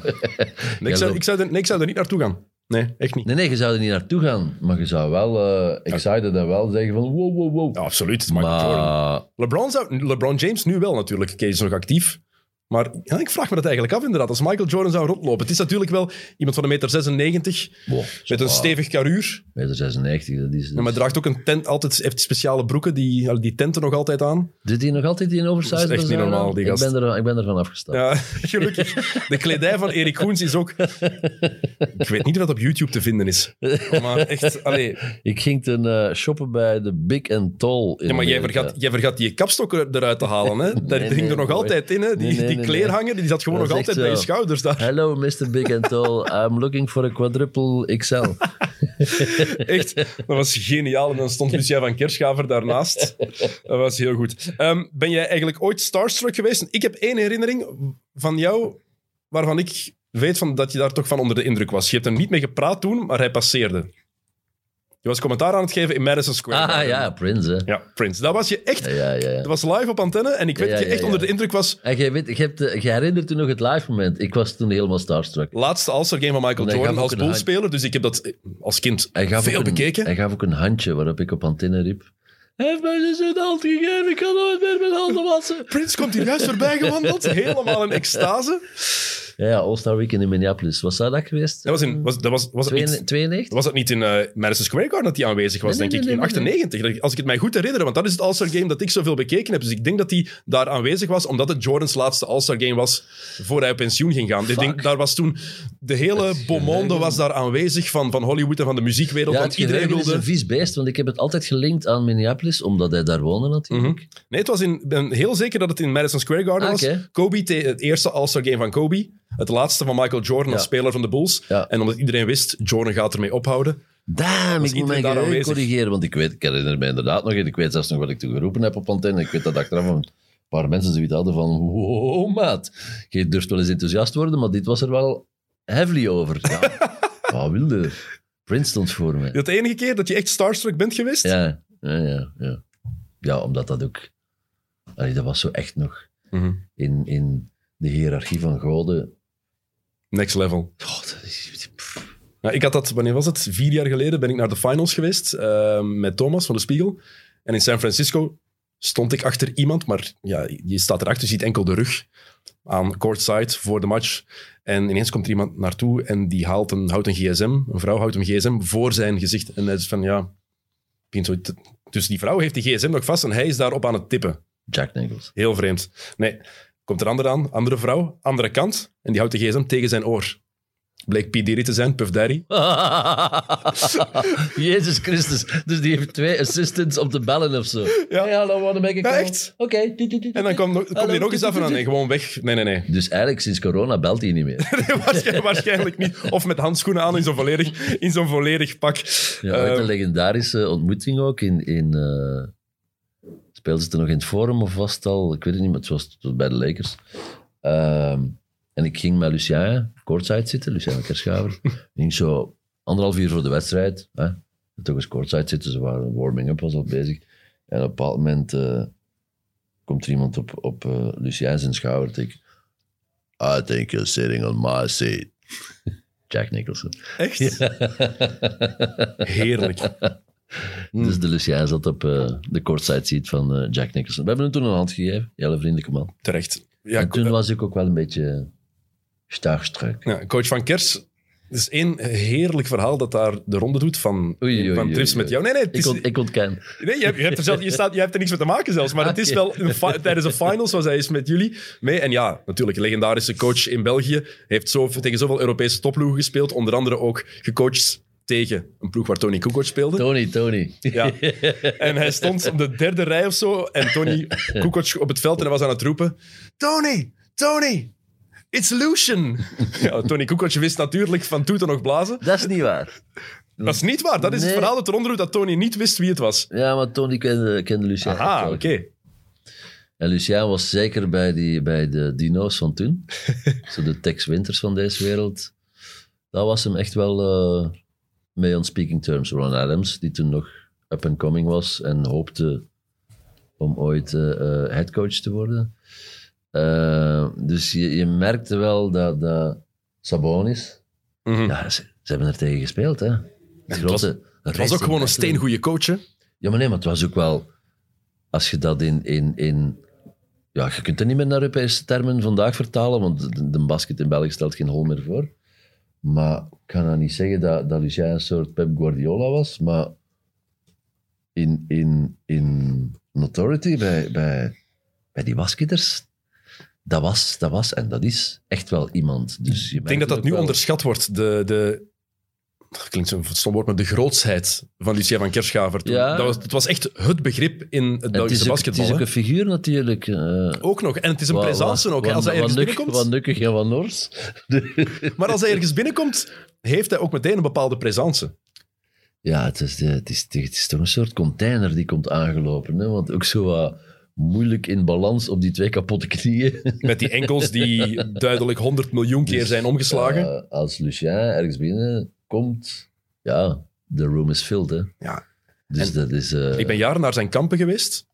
Nee, ik, zou, ik, zou er, nee, ik zou er niet naartoe gaan. Nee, echt niet. Nee, nee, je zou er niet naartoe gaan, maar je zou wel, eh excited en wel zeggen van wow, wow, wow. Ja, absoluut. Het is Michael Jordan. maar LeBron, zou, LeBron James nu wel natuurlijk. Kees is nog actief. Maar ja, ik vraag me dat eigenlijk af inderdaad. Als Michael Jordan zou rondlopen. Het is natuurlijk wel iemand van een meter 96 wow, met een stevig karuur. meter 96, dat is... Ja, maar draagt ook een tent, altijd heeft speciale broeken, die, die tenten nog altijd aan. Doet hij nog altijd die in oversize? Dat is echt niet normaal, ik, ben er, ik ben ervan afgestapt. Ja, gelukkig. De kledij van Erik Goens is ook... Ik weet niet of dat op YouTube te vinden is. Maar echt, allee. Ik ging ten eh, shoppen bij de Big and Tall in Ja, maar jij vergat, jij vergat die kapstok er- eruit te halen. Hè? Daar Nee, er nog boy. altijd in. Hè? Die, Nee, die kleerhanger die zat gewoon Dat nog altijd bij je schouders daar. Hello, Mr. Big and Tall. I'm looking for a quadruple XL. Echt, dat was geniaal. En dan stond Lucia van Kerschaver daarnaast. Dat was heel goed. Ehm, ben jij eigenlijk ooit starstruck geweest? Ik heb één herinnering van jou waarvan ik weet van, dat je daar toch van onder de indruk was. Je hebt er niet mee gepraat toen, maar hij passeerde. Je was commentaar aan het geven in Madison Square. ah Garden. ja, Prince, hè. Ja, Prince. Dat was je echt... Ja, ja, ja. Dat was live op antenne en ik weet dat je echt onder de indruk was. En jij, weet, je, hebt, eh, je herinnert je nog het live moment. Ik was toen helemaal starstruck. Laatste All-Star Game van Michael Jordan als een boelspeler. Dus ik heb dat eh, als kind veel een, bekeken. Hij gaf ook een handje waarop ik op antenne riep. Hij heeft mij dus een hand gegeven, ik kan nooit meer mijn handen wassen. Prince komt hier juist voorbij gewandeld. Helemaal in extase. Ja, ja All-Star Weekend in Minneapolis. Was dat dat geweest? Dat was, in, was, dat was, was, het niet, 92? was het niet in eh, Madison Square Garden dat hij aanwezig was, Nee, nee, denk ik, in nee, 98. Als ik het mij goed herinner, want dat is het All-Star Game dat ik zoveel bekeken heb. Dus ik denk dat hij daar aanwezig was, omdat het Jordans laatste All-Star Game was voor hij op pensioen ging gaan. Ik denk, daar was toen de hele beau was daar aanwezig van, van Hollywood en van de muziekwereld. Ja, want iedereen geheugen is wilde... een vies beest, want ik heb het altijd gelinkt aan Minneapolis, omdat hij daar woonde natuurlijk. Nee, het was in, ik ben heel zeker dat het in Madison Square Garden Ah, was. Kobe, het eerste All-Star Game van Kobe. Het laatste van Michael Jordan als speler van de Bulls. En omdat iedereen wist, Jordan gaat ermee ophouden. Damn, ik moet aanwezig? corrigeren, want ik, weet, ik herinner me inderdaad nog, ik weet zelfs nog wat ik toen geroepen heb op antenne. Ik weet dat achteraf een paar mensen zoiets hadden van, wow, maat. Je durft wel eens enthousiast worden, maar dit was er wel heavily over. Ja, wat wilde? Prince stond voor mij. Dat de enige keer dat je echt starstruck bent geweest? Ja, ja, ja. Ja, ja omdat dat ook... Allee, dat was zo echt nog Mhm. in, in de hiërarchie van goden. Next level. Oh, dat is... Ja, ik had dat, wanneer was het? Vier jaar geleden ben ik naar de finals geweest eh, met Thomas van de Spiegel. En in San Francisco stond ik achter iemand, maar ja, je staat erachter, je ziet enkel de rug aan courtside voor de match. En ineens komt er iemand naartoe en die haalt een, houdt een gsm. Een vrouw houdt een gsm voor zijn gezicht. En hij is van, ja... begint zo te- Dus die vrouw heeft die gsm nog vast en hij is daarop aan het tippen. Jack Nicholls. Heel vreemd. Nee, komt er ander aan, andere vrouw, andere kant. En die houdt de gsm tegen zijn oor. Bleek P. Diddy te zijn, Puff Daddy. Jezus Christus. Dus die heeft twee assistants op de bellen of zo. Ja. Hey, hallo, wanna make a Ja, call? echt? Oké. En dan komt hij nog eens af en nee, gewoon weg. Nee, nee, nee. Dus eigenlijk sinds corona belt hij niet meer. Waarschijnlijk, waarschijnlijk niet. Of met handschoenen aan in zo'n volledig, in zo'n volledig pak. Ja, een legendarische ontmoeting ook in... in eh, speelden ze het nog in het Forum of was het al... Ik weet het niet, maar het was, het was bij de Lakers. Ehm, en ik ging met Lucien courtside zitten, Lucien Kerschaver. Ik ging zo anderhalf uur voor de wedstrijd. Hè, toch eens courtside zitten, ze waren warming-up, was al bezig. En op een bepaald moment eh, komt er iemand op, op eh Lucien zijn schouder. ik, I think you're sitting on my seat. Jack Nicholson. Echt? Heerlijk. Dus de Lucien zat op eh, de courtside seat van eh, Jack Nicholson. We hebben hem toen een hand gegeven. Hele vriendelijke man. Terecht. Ja, en toen was ik ook wel een beetje starstruck. ja, coach van Kers. Er is één heerlijk verhaal dat daar de ronde doet van, Oei, oei, van trips oei. met jou. Nee, nee, het Ik, is, ont, ik ontken. nee je, hebt, je, hebt er zelf, je, staat, je hebt er niks mee te maken zelfs. Maar het is Oké. wel een tijdens de finals was hij eens met jullie mee. En ja, natuurlijk, legendarische coach in België. Heeft zo, tegen zoveel Europese topploegen gespeeld. Onder andere ook gecoacht tegen een ploeg waar Tony Kukoc speelde. Tony, Tony. Ja. En hij stond op de derde rij of zo. En Tony Kukoc op het veld en hij was aan het roepen: Tony, Tony, it's Lucian. Ja, Tony Kukoc wist natuurlijk van toeten nog blazen. Dat is niet waar. Dat is niet waar. Dat is het verhaal dat eronder doet dat Tony niet wist wie het was. Ja, maar Tony kende, kende Lucien. wel. oké. En Lucien was zeker bij, die, bij de dino's van toen. Zo de Tex Winters van deze wereld. Dat was hem echt wel... eh, mee on speaking terms. Ron Adams, die toen nog up and coming was en hoopte om ooit eh eh, headcoach te worden. Eh, dus je, je merkte wel dat, dat Sabonis... Mhm. Ja, ze, ze hebben er tegen gespeeld, hè. Het, was- Het was ook gewoon een steengoede coach, hè? Ja, maar nee, maar het was ook wel... Als je dat in... in, in ja, je kunt het niet meer naar Europese termen vandaag vertalen, want de, de basket in België stelt geen hol meer voor. Maar ik kan nou niet zeggen dat, dat Lucien een soort Pep Guardiola was, maar in, in, in notoriety bij, bij, bij die basketers, dat was, dat was en dat is echt wel iemand. Dus je Ik denk dat dat nu onderschat wordt. De, de, klinkt zo'n stom woord, maar de grootsheid van Lucien van Kerschaver. toen. Ja. Dat was, het was echt het begrip in het Belgische is, ook, het basketbal. is ook een figuur natuurlijk. eh, Ook nog. En het is een presence ook. Als hij ergens binnenkomt, Wat nukkig en wat nors. maar als hij ergens binnenkomt, heeft hij ook meteen een bepaalde presence. Ja, het is, de, het, is, het is toch een soort container die komt aangelopen. Hè? Want ook zo wat moeilijk in balans op die twee kapotte knieën. Met die enkels die duidelijk 100 miljoen keer zijn omgeslagen. Uh, als Lucien ergens binnenkomt, ja, de room is filled. Hè? Ja. Dus En dat is... eh, Ik ben jaren naar zijn kampen geweest.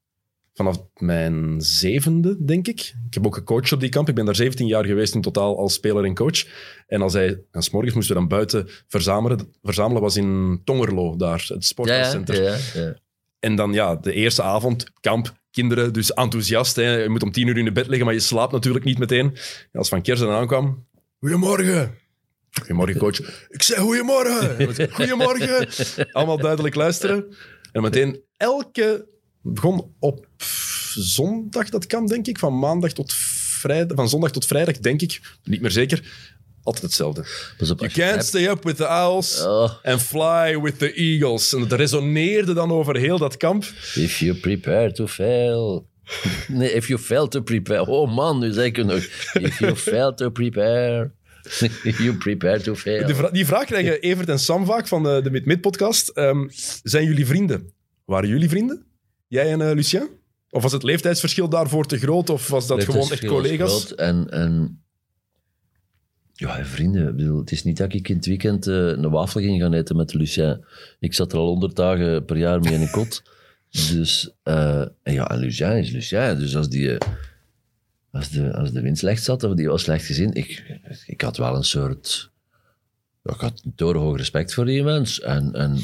Vanaf mijn zevende, denk ik. Ik heb ook gecoacht op die kamp. Ik ben daar 17 jaar geweest in totaal als speler en coach. En als hij... En 's morgens moesten we dan buiten verzamelen. Verzamelen was in Tongerlo, daar, het ja, ja, ja, ja. En dan ja, de eerste avond, kamp, kinderen, dus enthousiast. Hè. Je moet om tien uur in de bed liggen, maar je slaapt natuurlijk niet meteen. En als Van Kersen aankwam, goedemorgen. Goedemorgen, coach. Ik zei goedemorgen. Goedemorgen. Allemaal duidelijk luisteren. En meteen elke... begon op zondag, dat kan denk ik, van maandag tot vrijdag, van zondag tot vrijdag, denk ik, niet meer zeker, altijd hetzelfde. Pas op, You can't hebt- stay up with the owls Oh, and fly with the eagles. En het resoneerde dan over heel dat kamp. if you prepare to fail... Nee, if you fail to prepare... Oh man, nu zeg ik het nog. If you fail to prepare... you prepare to fail. Die, vra- die vraag krijgen Evert en Sam vaak van de, de Mid-Mid-podcast. Ehm, zijn jullie vrienden? Waren jullie vrienden? Jij en eh, Lucien? Of was het leeftijdsverschil daarvoor te groot? Of was dat gewoon echt collega's? groot En, en ja, vrienden. Ik bedoel, het is niet dat ik in het weekend eh, een wafel ging gaan eten met Lucien. Ik zat er al honderd dagen per jaar mee in een kot. Dus, eh, en ja, en Lucien is Lucien. Dus als, die, eh, als, de, als de wind slecht zat, of die was slecht gezien, ik, ik had wel een soort... ja, ik had een torenhoog respect voor die mens. En, en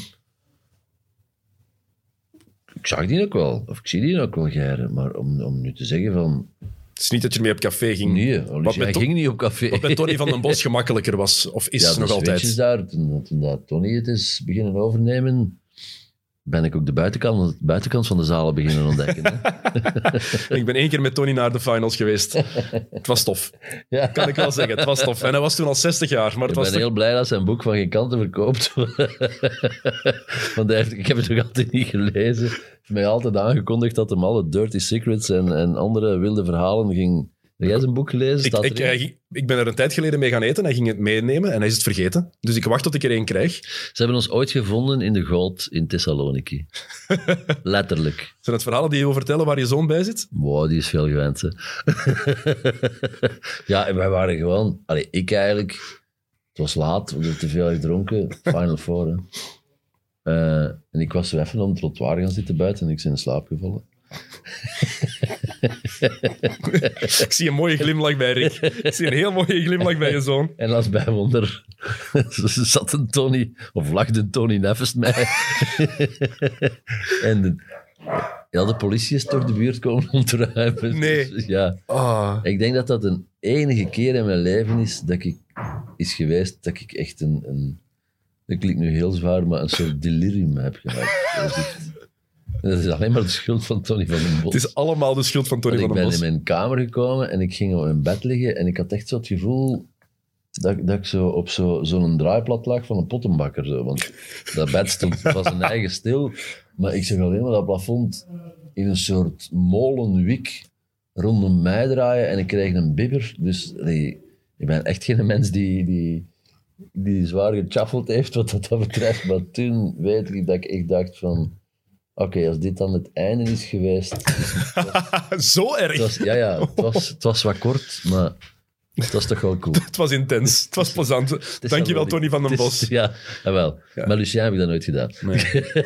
ik zag die ook wel, of ik zie die ook wel, Geire. Maar om, om nu te zeggen van... Het is niet dat je ermee op café ging. Nee, wat met, ging niet op café. wat met Tony van den Bos gemakkelijker was. Of is ja, nog altijd. is daar. Toen, toen dat Tony het is beginnen overnemen, ben ik ook de buitenkant, de buitenkant van de zalen beginnen ontdekken. Hè? Ik ben één keer met Tony naar de finals geweest. het was tof. ja. Kan ik wel zeggen. Het was tof. En hij was toen al 60 jaar. Maar Ik het was ben toch- heel blij dat zijn boek van geen kanten verkoopt. Want hij heeft, ik heb het nog altijd niet gelezen. Hij heeft mij altijd aangekondigd dat hem alle dirty secrets en, en andere wilde verhalen ging... Heb jij zijn boek gelezen? Ik, Staat ik, ik ben er een tijd geleden mee gaan eten. Hij ging het meenemen en hij is het vergeten. Dus ik wacht tot ik er één krijg. Ze hebben ons ooit gevonden in de goot in Thessaloniki. Letterlijk. Zijn het verhalen die je wil vertellen waar je zoon bij zit? Wow, die is veel gewend. Hè. ja, en wij waren gewoon... Allee, ik eigenlijk... Het was laat, we hadden te veel gedronken. Final Four, hè. Eh, en ik was zo even om het trottoir gaan zitten buiten en ik ben in slaap gevallen. Ik zie een mooie glimlach bij Rick. Ik zie een heel mooie glimlach bij je zoon. En als bijwonder zat een Tony, of een Tony Neffest mij. en de, ja, de politie is door de buurt komen om te ruimen. Nee. Dus, ja. Ik denk dat dat een enige keer in mijn leven is dat ik is geweest dat ik echt een, een dat klinkt nu heel zwaar, maar een soort delirium heb gehad. Dat is, alleen maar de schuld van Tony van den Bos. Het is allemaal de schuld van Tony van ik den ben Bos. in mijn kamer gekomen en ik ging op mijn bed liggen en ik had echt zo het gevoel dat, dat ik zo op zo- zo'n draaiplat lag van een pottenbakker. Zo. Want dat bed stond van zijn eigen stil, maar ik zag alleen maar dat plafond in een soort molenwik rondom mij draaien en ik kreeg een bibber. Dus nee, ik ben echt geen mens die, die, die zwaar gechaffeld heeft wat dat betreft. Maar toen weet ik dat ik echt dacht van... Oké, als dit dan het einde is geweest, Zo erg. het was, ja, ja, het was, het was wat kort, maar Dat is toch wel cool. Het was intens. Het was plezant. Dankjewel, wel- Tony van den Het is- Bos. Ja, jawel. Ja. Maar Lucien heb ik dat nooit gedaan.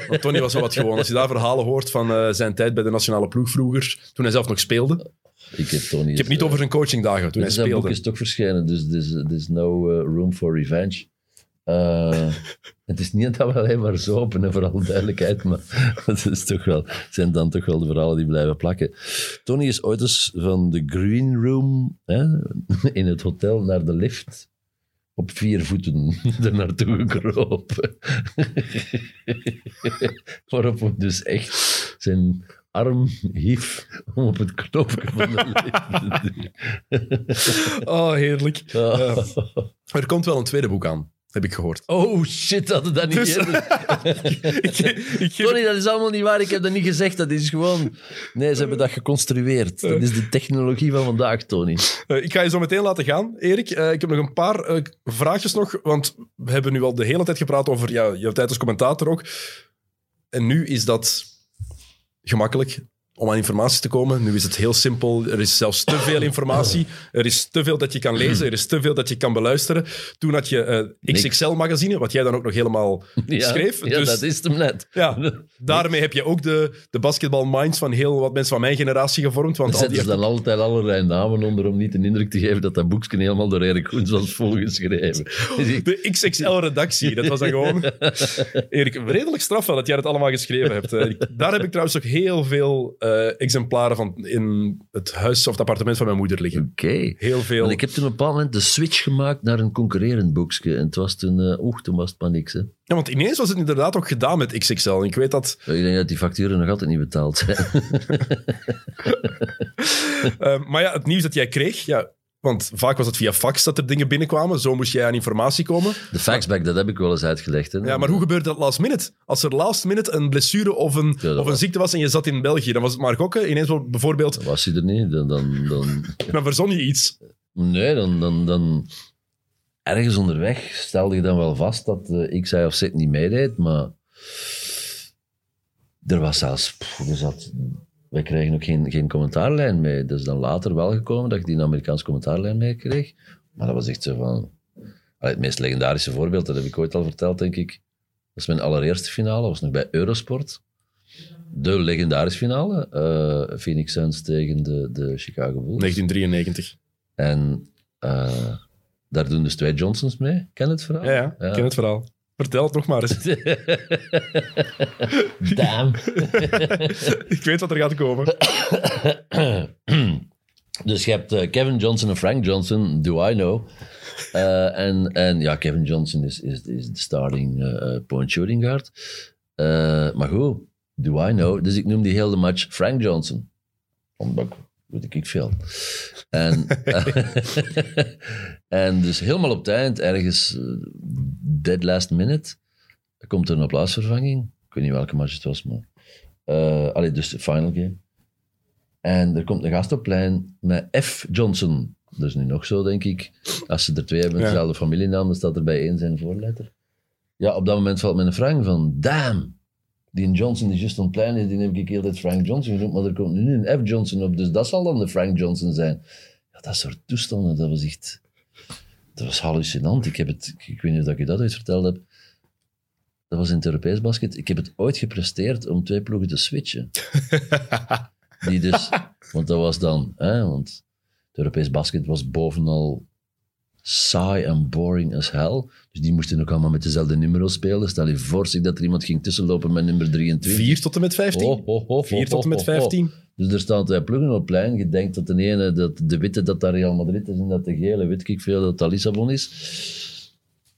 Want Tony was wel wat gewoon. Als je daar verhalen hoort van eh, zijn tijd bij de nationale ploeg vroeger, toen hij zelf nog speelde. Ik heb Tony... Ik heb niet over zijn coachingdagen toen hij zijn boek speelde. is toch verschenen, dus there's, there's no uh, room for revenge. Eh, het is niet dat we alleen maar zopen, hè, voor alle duidelijkheid, maar het is toch wel, zijn dan toch wel de verhalen die blijven plakken. Tony is ooit eens van de green room hè, in het hotel naar de lift op vier voeten er naartoe gekropen. Waarop hij dus echt zijn arm hief om op het knopje van de lift te duwen. Oh, heerlijk. Oh. Er komt wel een tweede boek aan, heb ik gehoord. Oh shit, dat het dat niet Dus- ik, ik Tony, dat is allemaal niet waar. Ik heb dat niet gezegd. Dat is gewoon... Nee, ze hebben dat geconstrueerd. Dat is de technologie van vandaag, Tony. Eh, ik ga je zo meteen laten gaan, Erik. Eh, ik heb nog een paar eh, vraagjes nog, want we hebben nu al de hele tijd gepraat over ja, jouw tijd als commentator ook. En nu is dat gemakkelijk om aan informatie te komen. Nu is het heel simpel. Er is zelfs te veel informatie. Er is te veel dat je kan lezen. Er is te veel dat je kan beluisteren. Toen had je eh, XXL-magazine, wat jij dan ook nog helemaal schreef. Ja, dus dat is hem net. ja, daarmee heb je ook de, de basketball-minds van heel wat mensen van mijn generatie gevormd. Want zetten ze dan altijd allerlei namen onder om niet de indruk te geven dat dat boekje helemaal door Erik Goens was volgeschreven. Dus De XXL-redactie, dat was dan gewoon... Erik, redelijk straf wel dat jij dat allemaal geschreven hebt. Eh, Daar heb ik trouwens ook heel veel eh, exemplaren van in het huis of het appartement van mijn moeder liggen. Oké. Heel veel. Want ik heb toen op een bepaald moment de switch gemaakt naar een concurrerend boekje. En het was toen... oeh, toen was het maar niks, hè. Ja, want ineens was het inderdaad ook gedaan met XXL. En ik weet dat... Ik denk dat die facturen nog altijd niet betaald zijn. eh, maar ja, het nieuws dat jij kreeg... Ja, want vaak was het via fax dat er dingen binnenkwamen. Zo moest jij aan informatie komen. De faxback, dat heb ik wel eens uitgelegd. Hè. Ja, maar hoe gebeurde dat last minute? Als er last minute een blessure of een, of een ziekte was en je zat in België, dan was het maar gokken. Ineens bijvoorbeeld, Was hij er niet, dan... dan, dan dan verzon je iets. Nee, dan, dan, dan ergens onderweg stelde je dan wel vast dat eh, X, Y of Z niet meedeed, maar er was zelfs, pff, er zat, wij kregen ook geen, geen commentaarlijn mee. Dat is dan later wel gekomen dat ik die Amerikaanse commentaarlijn meekreeg. Maar dat was echt zo van, Allee, het meest legendarische voorbeeld, dat heb ik ooit al verteld, denk ik. Dat was mijn allereerste finale, was nog bij Eurosport. De legendarische finale, eh, Phoenix Suns tegen de, de Chicago Bulls. 1993. En eh, daar doen dus twee Johnsons mee. Ken het verhaal? Ja, ja, ik ken het verhaal. Vertel het nog maar eens. Damn. ik weet wat er gaat komen. dus je hebt eh, Kevin Johnson en Frank Johnson, do I know. Eh, en, en ja, Kevin Johnson is, is, is de starting eh, point shooting guard. Maar goed, do I know. Dus ik noem die hele match Frank Johnson. Omdat ik- weet ik veel. En, en dus helemaal op het eind, ergens eh, dead last minute, komt er een applausvervanging. Ik weet niet welke match het was, maar... eh allee, dus de final game. En er komt een gast op plein met F. Johnson. Dat is nu nog zo, denk ik. Als ze er twee hebben, Ja. dezelfde familienaam, dan staat er bij één zijn voorletter. Ja, op dat moment valt me een Frank van, damn, die Johnson die juist op het plein is, die heb ik heel tijd Frank Johnson genoemd, maar er komt nu een F. Johnson op, dus dat zal dan de Frank Johnson zijn. Ja, dat soort toestanden, dat was echt... Dat was hallucinant. Ik, heb het, ik, ik weet niet of ik je dat ooit verteld heb. Dat was in het Europees basket. Ik heb het ooit gepresteerd om twee ploegen te switchen. Die dus, want dat was dan, hè, want het Europees basket was bovenal saai en boring as hell. Dus die moesten ook allemaal met dezelfde nummer spelen. Stel je voor zich dat er iemand ging tussenlopen met nummer 23. 4 tot en met 15. Oh, oh, oh, 4 oh, tot en met oh, oh. 15. Dus er staan twee ploegen op het plein. Je denkt dat de ene, dat de witte, dat dat Real Madrid is en dat de gele, weet ik veel, dat dat Lissabon is.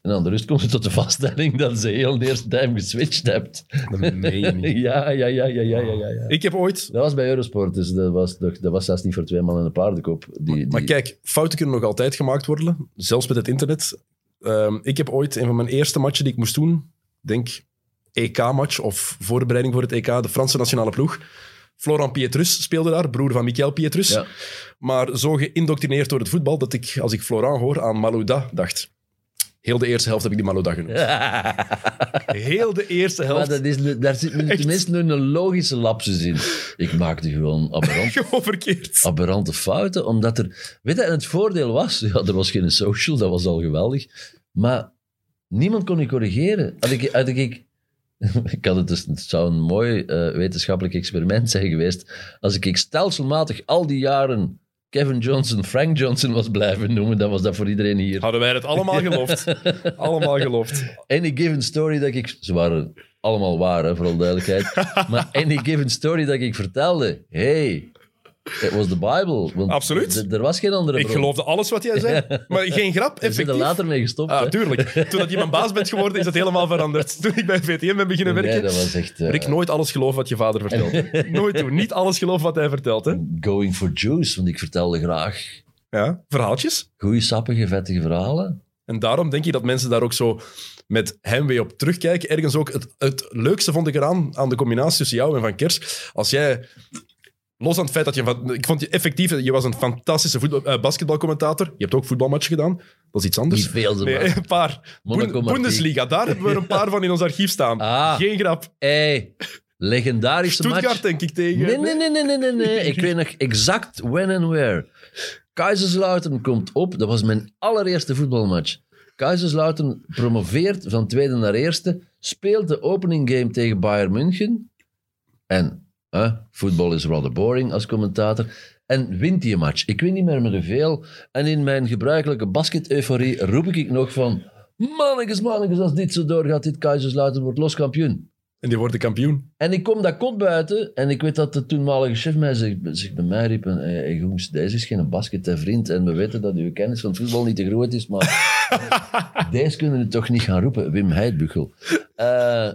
En aan de rust komt het tot de vaststelling dat ze heel de eerste time geswitcht hebt. Dat meen je niet. ja, ja, ja, ja, ja, ja, ja, ja. Ik heb ooit... Dat was bij Eurosport, dus dat was, dat was zelfs niet voor twee man en een paardenkop. Die, die, Maar kijk, fouten kunnen nog altijd gemaakt worden. Zelfs met het internet. Ehm, ik heb ooit een van mijn eerste matchen die ik moest doen, denk EK-match of voorbereiding voor het EK, de Franse nationale ploeg. Florent Pietrus speelde daar, broer van Michael Pietrus. Ja. Maar zo geïndoctrineerd door het voetbal dat ik, als ik Florent hoor, aan Malouda dacht. Heel de eerste helft heb ik die Malouda genoemd. Heel de eerste Maar helft. dat is, daar zit nu tenminste nu een logische lapsus in. Ik maakte gewoon aberrant, Gewoon verkeerd. aberrante fouten, omdat er... Weet je, en het voordeel was, ja, er was geen social, dat was al geweldig, maar niemand kon je corrigeren. Had ik, had ik, ik had het, dus, het zou een mooi eh, wetenschappelijk experiment zijn geweest als ik stelselmatig al die jaren Kevin Johnson, Frank Johnson was blijven noemen, dan was dat voor iedereen hier. Hadden wij het allemaal geloofd. allemaal geloofd. Any given story dat ik... Ze waren allemaal waar, hè, voor alle duidelijkheid. maar any given story dat ik vertelde... Hey, it was the Bible. Want Absoluut. Er was geen andere Ik bron. geloofde alles wat jij zei. Maar geen grap, We zijn er effectief. later mee gestopt. Ah, hè. tuurlijk. Toen dat je mijn baas bent geworden, is het helemaal veranderd. Toen ik bij VTM ben beginnen Nee, werken. dat was echt... eh, Rick, nooit alles geloven wat je vader vertelt. nooit doen. Niet alles geloven wat hij vertelt. Hè? Going for juice, want ik vertelde graag Ja. Verhaaltjes. goede, sappige, vettige verhalen. En daarom denk ik dat mensen daar ook zo met heimwee op terugkijken. Ergens ook het, het leukste vond ik eraan aan de combinatie tussen jou en Van Kers. Als jij, los aan het feit dat je... Ik vond je effectief, je was een fantastische voetbal, eh, basketbalcommentator. Je hebt ook voetbalmatchen gedaan. Dat is iets anders. Niet veel, ze Nee, maar. een paar. Boen-. Bundesliga, daar hebben we er een paar van in ons archief staan. Ah. Geen grap. Hey, legendarische match. Stuttgart denk ik tegen... Nee, nee, nee, nee, nee, nee, nee. Ik weet nog exact when and where. Kaiserslautern komt op. Dat was mijn allereerste voetbalmatch. Kaiserslautern promoveert van tweede naar eerste. Speelt de opening game tegen Bayern München. En eh, voetbal is rather boring als commentator. En wint die match. Ik win niet meer met veel. En in mijn gebruikelijke basket-euforie roep ik nog van... Mannetjes, mannetjes, als dit zo doorgaat, dit Kaiserslautern wordt los kampioen. En die worden kampioen. En ik kom dat kot buiten en ik weet dat de toenmalige chef mij zich, zich bij mij riep: hey, hey, jongens, deze is geen basket, hè, vriend. En we weten dat uw kennis van voetbal niet te groot is, maar deze kunnen we toch niet gaan roepen. Wim Heidbuchel. Eh,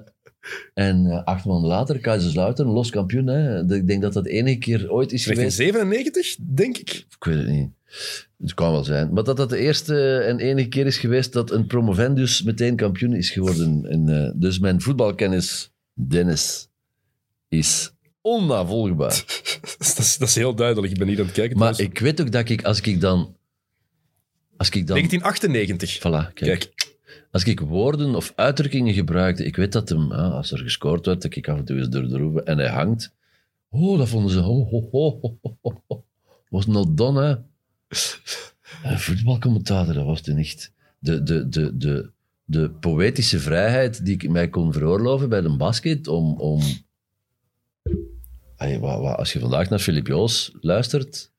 en eh, acht maanden later, Kaiserslautern, los kampioen. Hè. De- Ik denk dat dat de enige keer ooit is geweest. 1997, denk ik. Ik weet het niet. Het kan wel zijn. Maar dat dat de eerste en enige keer is geweest dat een promovendus meteen kampioen is geworden. En, eh, dus mijn voetbalkennis, Dennis, is onnavolgbaar. Dat is, dat is heel duidelijk. Ik ben hier aan het kijken. Maar trouwens. ik weet ook dat ik, als ik dan... Als ik dan... 1998. Voilà, kijk. Kijk. Als ik woorden of uitdrukkingen gebruikte, ik weet dat hem, als er gescoord werd, dat ik af en toe eens door de en hij hangt. Oh, dat vonden ze. Oh. Was not done, hè? Voetbalcommentator, dat was het niet. De, de, de, de, de poëtische vrijheid die ik mij kon veroorloven bij de basket om. om als je vandaag naar Filip Joos luistert,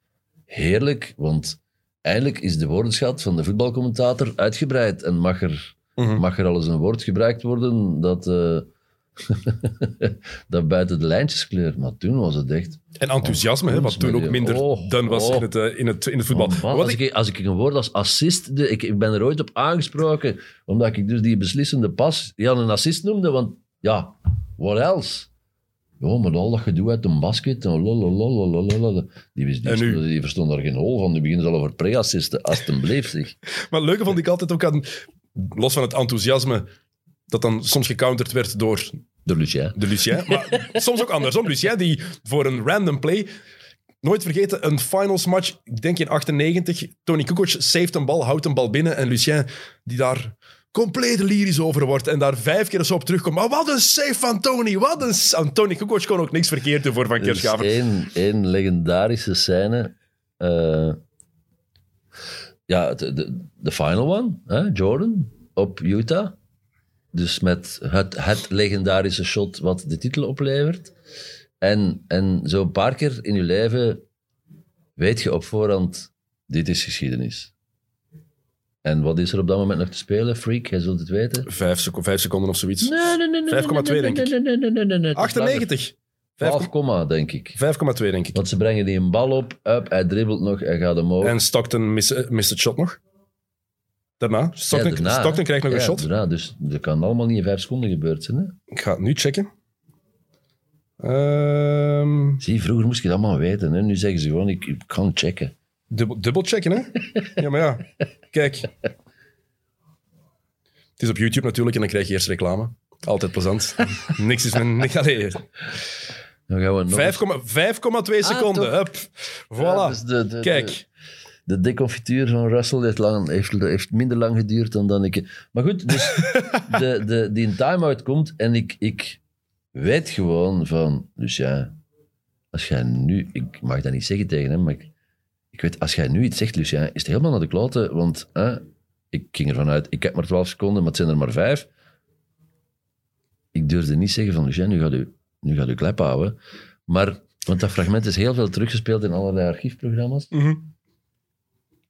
heerlijk, want eindelijk is de woordenschat van de voetbalcommentator uitgebreid en mag er, Mhm. mag er al eens een woord gebruikt worden dat, eh, dat buiten de lijntjes kleurt. Maar toen was het echt... En enthousiasme, hè, wat toen ook minder Oh, done was oh. in, het, eh, in, het, in het voetbal. Oh, man, als, ik- ik, als ik een woord als assist... De, ik, ik ben er ooit op aangesproken, omdat ik dus die beslissende pas Jan een assist noemde, want ja, what else? Ja, met al dat gedoe uit een basket, en lalalala, die, wist- die, En nu? die verstond daar geen hol van. Die beginnen ze al over pre-assisten, alsjeblieft zeg. Maar het leuke vond ik altijd ook aan, los van het enthousiasme, dat dan soms gecounterd werd door Door Lucien. de Lucien. Maar soms ook andersom. Lucien die voor een random play... Nooit vergeten, een finals match, ik denk in 98. Tony Kukoc saved een bal, houdt een bal binnen. En Lucien, die daar compleet lyrisch over wordt en daar vijf keer eens op terugkomt. Maar wat een save van Tony, wat een... s- En Tony Kukoc kon ook niks verkeerd doen voor Van Er is één, één legendarische scène. eh, ja, de, de, de final one, hè, Jordan, op Utah. Dus met het, het legendarische shot wat de titel oplevert. En, en zo een paar keer in je leven weet je op voorhand, dit is geschiedenis. En wat is er op dat moment nog te spelen? Freak, jij zult het weten. Vijf, seco- vijf seconden of zoiets. Nee, nee, nee. nee, 5,2 nee, nee, denk ik. Nee, nee, nee, nee, nee, nee. het is 98. langer. 5,2 12, denk ik. denk ik. Want ze brengen die een bal op, up, hij dribbelt nog, hij gaat omhoog. En Stockton mist, eh, mist het shot nog. Daarna. Stockton, Ja, daarna, Stockton hè. krijgt nog een shot. daarna, dus dat kan allemaal niet in vijf seconden gebeurd zijn. Hè? Ik ga het nu checken. Ehm Zie, vroeger moest je dat allemaal weten. Hè? Nu zeggen ze gewoon, ik, ik kan checken. Dubbel, checken, hè? ja, maar ja. Kijk. Het is op YouTube natuurlijk en dan krijg je eerst reclame. Altijd plezant. Niks is een... Niks, allee, 5,2 Dan gaan we nog eens- seconden. Ah, Hup. Voilà. Ja, dus de- de- Kijk. de- de deconfituur van Russell heeft, lang, heeft, heeft minder lang geduurd dan, dan ik... Maar goed, dus de, de, die time-out komt en ik, ik weet gewoon van... Dus ja, als jij nu... Ik mag dat niet zeggen tegen hem, maar ik, ik weet, als jij nu iets zegt, Lucien, is het helemaal naar de kloten, want ik ging ervan uit, ik heb maar 12 seconden, maar het zijn er maar vijf. Ik durfde niet zeggen van, Lucien, nu gaat u, nu gaat u klep houden. Maar, want dat fragment is heel veel teruggespeeld in allerlei archiefprogramma's. Mhm.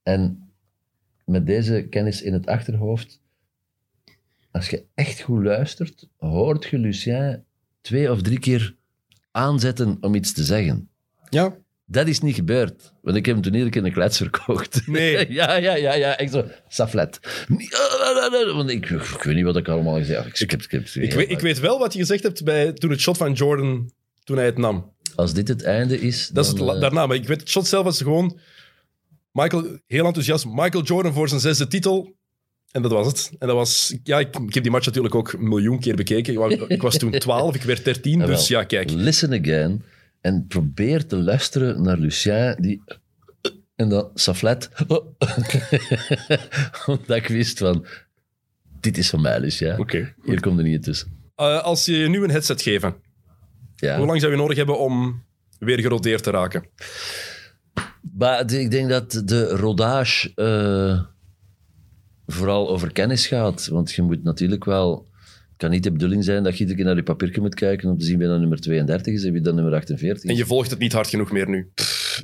En met deze kennis in het achterhoofd, als je echt goed luistert, hoort je Lucien twee of drie keer aanzetten om iets te zeggen. Ja, Dat is niet gebeurd. Want ik heb hem toen iedere keer een klets verkocht. Nee. ja, ja, ja, ja. Echt zo, saflet. Want ik, ik weet niet wat ik allemaal gezegd heb. Ik, heb- ik, heb- ik weet, ik weet wel wat je gezegd hebt bij, toen het shot van Jordan, toen hij het nam. Als dit het einde is, Dat is het eh, daarna, maar ik weet het shot zelf was gewoon... Michael, heel enthousiast, Michael Jordan voor zijn zesde titel. En dat was het. En dat was... Ja, ik, ik heb die match natuurlijk ook een miljoen keer bekeken. Ik was, ik was toen 12, ik werd 13, Ah, wel. dus ja, kijk. Listen again. En probeer te luisteren naar Lucien, die... En dan saflet. Omdat ik wist van... Dit is van mij, Lucien. Oké. Hier komt er niet tussen. Eh, als je nu een headset geven, Ja. hoe lang zou je nodig hebben om weer gerodeerd te raken? Maar ik denk dat de rodage eh, vooral over kennis gaat. Want je moet natuurlijk wel... Kan niet de bedoeling zijn dat je iedere keer naar je papiertje moet kijken om te zien wie dan nummer 32 is en wie dan nummer 48 is. En je volgt het niet hard genoeg meer nu.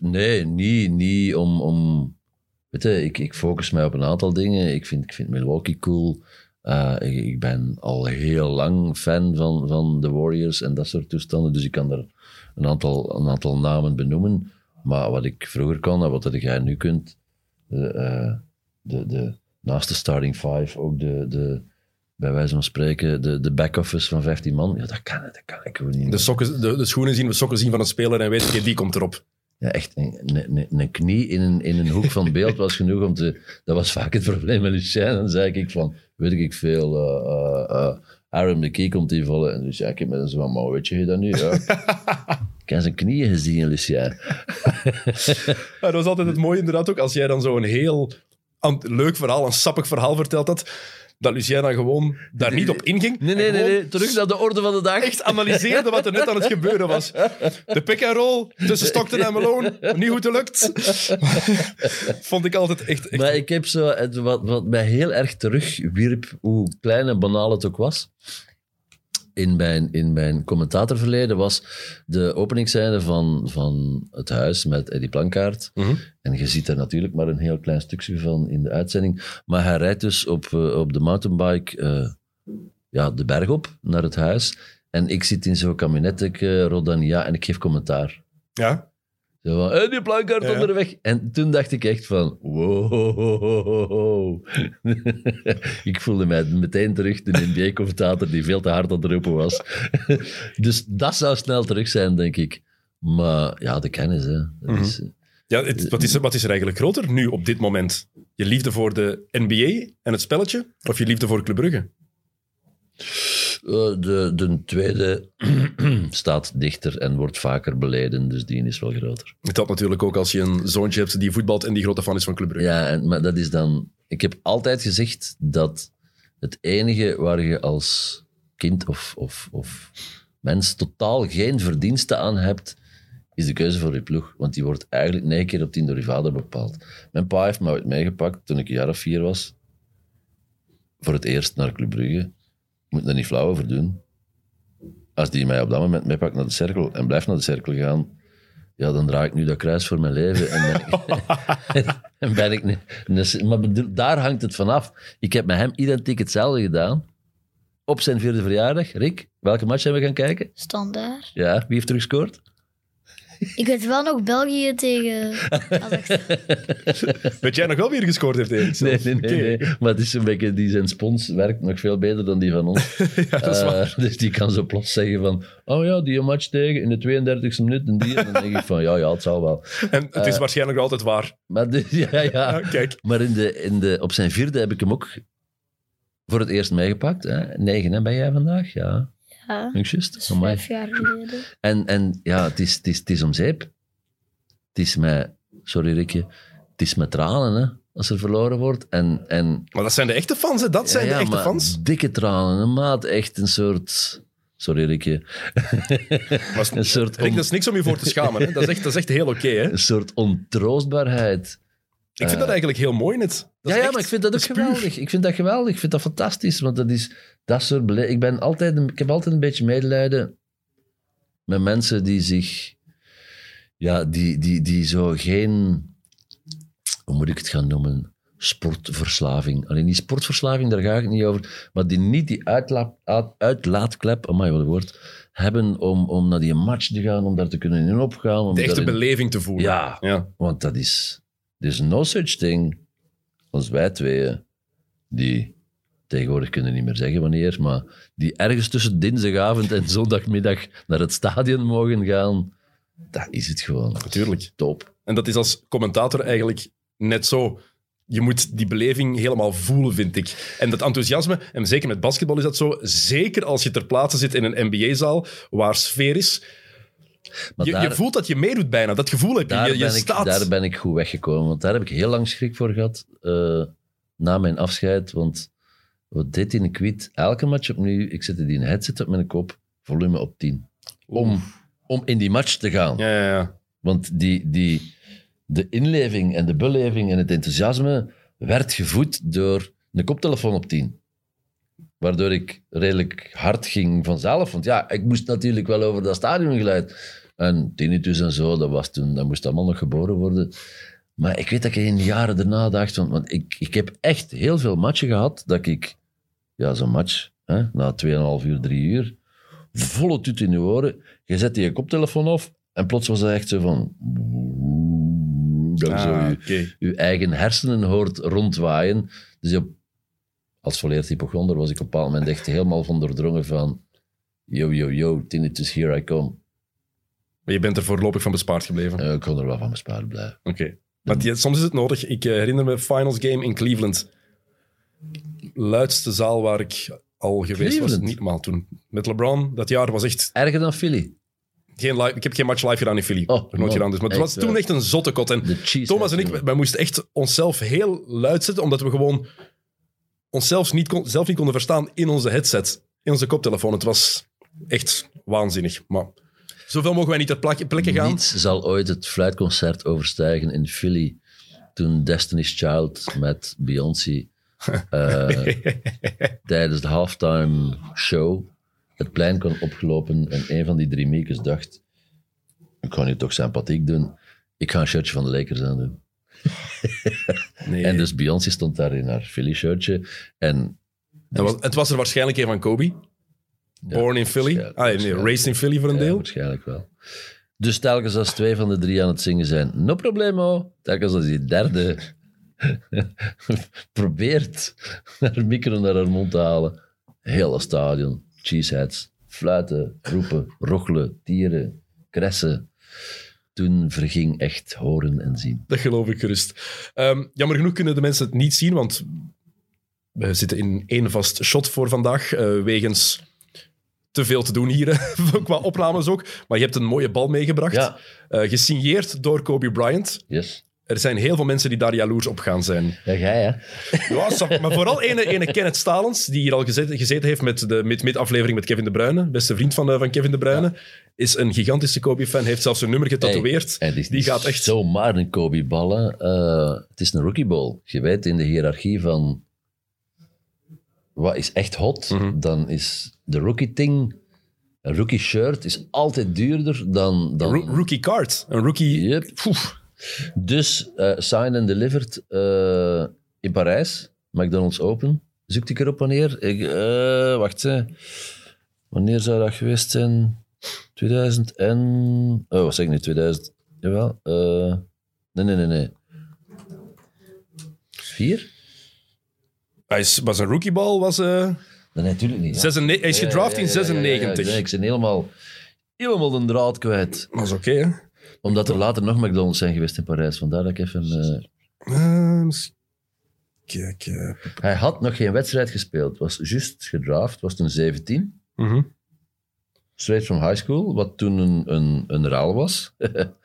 Nee, niet, niet om... om weet je, ik, ik focus mij op een aantal dingen. Ik vind, ik vind Milwaukee cool. Eh, ik, ik ben al heel lang fan van, van de Warriors en dat soort toestanden. Dus ik kan er een aantal, een aantal namen benoemen. Maar wat ik vroeger kon en wat dat jij nu kunt... De, eh, de, de, naast de starting five ook de... de bij wijze van spreken, de, de back-office van 15 man. Ja, dat kan, dat kan ik gewoon niet. De, sokken, de, de schoenen zien, de sokken zien van een speler en weet je, die komt erop. Ja, echt, een, een, knie in een, in een hoek van beeld was genoeg om te... Dat was vaak het probleem met Lucien. Dan zei ik van, weet ik veel, eh, eh, eh, Aaron McKee komt invallen. En Lucien, ik heb met een zo van, maar weet je dat nu? Ja. ik heb zijn knieën gezien, Lucien. Ja, dat was altijd het mooie inderdaad ook, als jij dan zo'n heel leuk verhaal, een sappig verhaal verteld had, dat Lucien dan gewoon daar niet op inging. Nee, nee, nee, nee, terug naar de orde van de dag. Echt analyseerde wat er net aan het gebeuren was. De pick and roll tussen Stockton en Malone, niet goed gelukt. Vond ik altijd echt... echt Maar ik heb zo, wat, wat mij heel erg terugwierp, hoe klein en banaal het ook was, in mijn, in mijn commentatorverleden, was de openingsscène van, van Het Huis met Eddie Plankaart. Mhm. En je ziet er natuurlijk maar een heel klein stukje van in de uitzending. Maar hij rijdt dus op, eh, op de mountainbike eh, ja, de berg op naar het huis. En ik zit in zo'n kabinetje, Rodania, en ik geef commentaar. Ja, Zo van, hey, die plankaart Ja. onderweg. En toen dacht ik echt van, wow. ik voelde mij meteen terug de NBA-commentator die veel te hard aan het roepen was. dus dat zou snel terug zijn, denk ik. Maar ja, de kennis, hè. Dat is, eh, ja het- wat, is, er- wat is er eigenlijk groter nu op dit moment? Je liefde voor de NBA en het spelletje? Of je liefde voor Club Brugge? Eh, de, de tweede staat dichter en wordt vaker beleden, dus die is wel groter. Helpt natuurlijk ook als je een zoontje hebt die voetbalt en die grote fan is van Club Brugge. Ja, en, maar dat is dan... Ik heb altijd gezegd dat het enige waar je als kind of, of, of mens totaal geen verdienste aan hebt, is de keuze voor je ploeg. Want die wordt eigenlijk negen keer op tien door je vader bepaald. Mijn pa heeft me ooit meegepakt toen ik een jaar of vier was. Voor het eerst naar Club Brugge. Moet er niet flauw over doen. Als die mij op dat moment meepakt naar de cirkel en blijft naar de cirkel gaan, ja, dan draai ik nu dat kruis voor mijn leven. En ben ik, en ben ik niet, maar bedoel, daar hangt het vanaf. Ik heb met hem identiek hetzelfde gedaan. Op zijn vierde verjaardag. Rick, welke match hebben we gaan kijken? Standaard. Ja, wie heeft er gescoord? Ik weet wel nog België tegen Kazachstan. Weet jij nog wel wie er gescoord heeft, Erik? Nee, nee, nee, nee. Maar het is een beetje, die zijn spons werkt nog veel beter dan die van ons. Ja, dat is Eh, waar. dus die kan zo plots zeggen van, oh ja, die match tegen in de 32e minuut en die. En dan denk ik van, ja, ja, het zal wel. En het is Eh, waarschijnlijk altijd waar. Maar, de, ja, ja. Ja, kijk. maar in de, in de, op zijn vierde heb ik hem ook voor het eerst meegepakt. Hè? Negen, hè, ben jij vandaag? Ja, Ja, ik juist. vijf jaar geleden. En, en ja, het is, het, is, het is om zeep. Het is mij, sorry Rikje, het is met tranen, hè, als er verloren wordt. En, en Maar dat zijn de echte fans, hè? Dat zijn ja, de echte maar fans. dikke tranen, een maat. Echt een soort... Sorry, Rikje. Maar Een soort, Rick, dat is niks om je voor te schamen. Hè? Dat, is echt, dat is echt heel oké. hè? een soort ontroostbaarheid. Ik vind dat eigenlijk heel mooi net. Ja, ja, maar ik vind dat ook geweldig. Ik vind dat geweldig. Ik vind dat fantastisch. Want dat is dat soort bele- ik, ben altijd ik heb altijd een beetje medelijden met mensen die zich... Ja, die, die, die zo geen... Hoe moet ik het gaan noemen? Sportverslaving. Alleen die sportverslaving, daar ga ik niet over. Maar die niet die uitlaat, uit- uitlaatklep, amai, wat een woord, hebben om, om naar die match te gaan, om daar te kunnen in opgaan. Om De echte daarin- beleving te voelen. Ja. ja. want dat is... Er is no such thing als wij tweeën, die tegenwoordig kunnen niet meer zeggen wanneer, maar die ergens tussen dinsdagavond en zondagmiddag naar het stadion mogen gaan. Dat is het gewoon. Natuurlijk. Top. En dat is als commentator eigenlijk net zo. Je moet die beleving helemaal voelen, vind ik. En dat enthousiasme, en zeker met basketbal is dat zo, zeker als je ter plaatse zit in een NBA-zaal waar sfeer is, Maar je, daar, je voelt dat je meedoet bijna. Dat gevoel heb je. daar, Je, je ben ik, staat... daar ben ik goed weggekomen, want daar heb ik heel lang schrik voor gehad eh, na mijn afscheid. Want wat deed in een kwiet? Elke match opnieuw, ik zette die een headset op mijn kop, volume op 10. Om, om in die match te gaan. Ja, ja, ja. Want die, die, de inleving en de beleving en het enthousiasme werd gevoed door een koptelefoon op 10. Waardoor ik redelijk hard ging vanzelf. Want ja, ik moest natuurlijk wel over dat stadion geleid. En tinnitus en zo, dat, was toen, dat moest allemaal nog geboren worden. Maar ik weet dat ik in de jaren daarna dacht, van, want ik, ik heb echt heel veel matchen gehad, dat ik, ja, zo'n match, hè, na 2,5 uur, 3 uur, volle tut in je oren, je zet die koptelefoon af en plots was dat echt zo van... Dat je zo Ah, je, je eigen hersenen hoort rondwaaien. Dus je, als volleerd hypochonder was ik op een bepaald moment echt helemaal van doordrongen van yo, yo, yo, tinnitus, here I come. Maar je bent er voorlopig van bespaard gebleven. Eh, ik kon er wel van bespaard blijven. Oké. Maar die- soms is het nodig. Ik eh, herinner me Finals Game in Cleveland. Luidste zaal waar ik al geweest was. Cleveland? Niet normaal toen. Met LeBron, dat jaar was echt... Erger dan Philly. Geen live, ik heb geen match live gedaan in Philly. Oh, Nog nooit man. gedaan. Dus, maar het Echt was toen wel. echt een zotte kot. En De cheese. Thomas en ik, wij moesten echt onszelf heel luid zetten, omdat we gewoon onszelf niet, kon, zelf niet konden verstaan in onze headset, in onze koptelefoon. Het was echt waanzinnig. Maar zoveel mogen wij niet ter plek- plekke gaan. Niets zal ooit het fluitconcert overstijgen in Philly toen Destiny's Child met Beyoncé eh, tijdens de halftime show het plein kon opgelopen en een van die drie miekes dacht ik ga nu toch sympathiek doen. Ik ga een shirtje van de Lakers aan doen. Nee. En dus Beyoncé stond daar in haar Philly-shirtje. En Dat was, het was er waarschijnlijk een van Kobe. Born in Philly. Ah, nee, raised in Philly voor een ja, deel. waarschijnlijk wel. Dus telkens als twee van de drie aan het zingen zijn, no problemo. Telkens als die derde probeert haar micro naar haar mond te halen. Hele stadion, cheeseheads, fluiten, roepen, rochelen, tieren, kressen. Toen verging echt horen en zien. Dat geloof ik gerust. Ehm, jammer genoeg kunnen de mensen het niet zien, want we zitten in één vast shot voor vandaag, eh, wegens te veel te doen hier, qua opnames ook. Maar je hebt een mooie bal meegebracht, Ja, Eh, gesigneerd door Kobe Bryant. yes. Er zijn heel veel mensen die daar jaloers op gaan zijn. Ja, jij hè? Ja, maar vooral ene, ene Kenneth Stalens, die hier al gezeten, gezeten heeft met de mid- mid-aflevering met Kevin De Bruyne, beste vriend van, eh, van Kevin De Bruyne, is een gigantische Kobe-fan, heeft zelfs een nummer getatoeëerd. Hey, die, die gaat echt... zomaar een Kobe-ballen. Eh, het is een rookie ball. Je weet in de hiërarchie van wat is echt hot, Mhm. dan is de rookie-ting, een rookie-shirt is altijd duurder dan... dan Roo- rookie card. Een rookie... Yep. Dus eh signed and delivered eh, in Parijs, McDonald's Open. Zoek ik erop wanneer? Ik, eh, wacht, hè. wanneer zou dat geweest zijn? 2000 en... Oh, wat zeg ik nu? 2000... Jawel. nee, nee, nee, nee. Vier? Hij is, was een rookiebal, was... eh Nee, natuurlijk niet. ja. 96 hij is gedraft in ja, ja, ja, ja, 96. Nee, ik ben helemaal, helemaal de draad kwijt. Dat is oké, hè? Omdat er later nog McDonald's zijn geweest in Parijs. Vandaar dat ik even... eh, Eh, eens kijken. Hij had nog geen wedstrijd gespeeld. Was juist gedraft, was toen 17. Mhm. straight from high school, wat toen een, een, een raal was.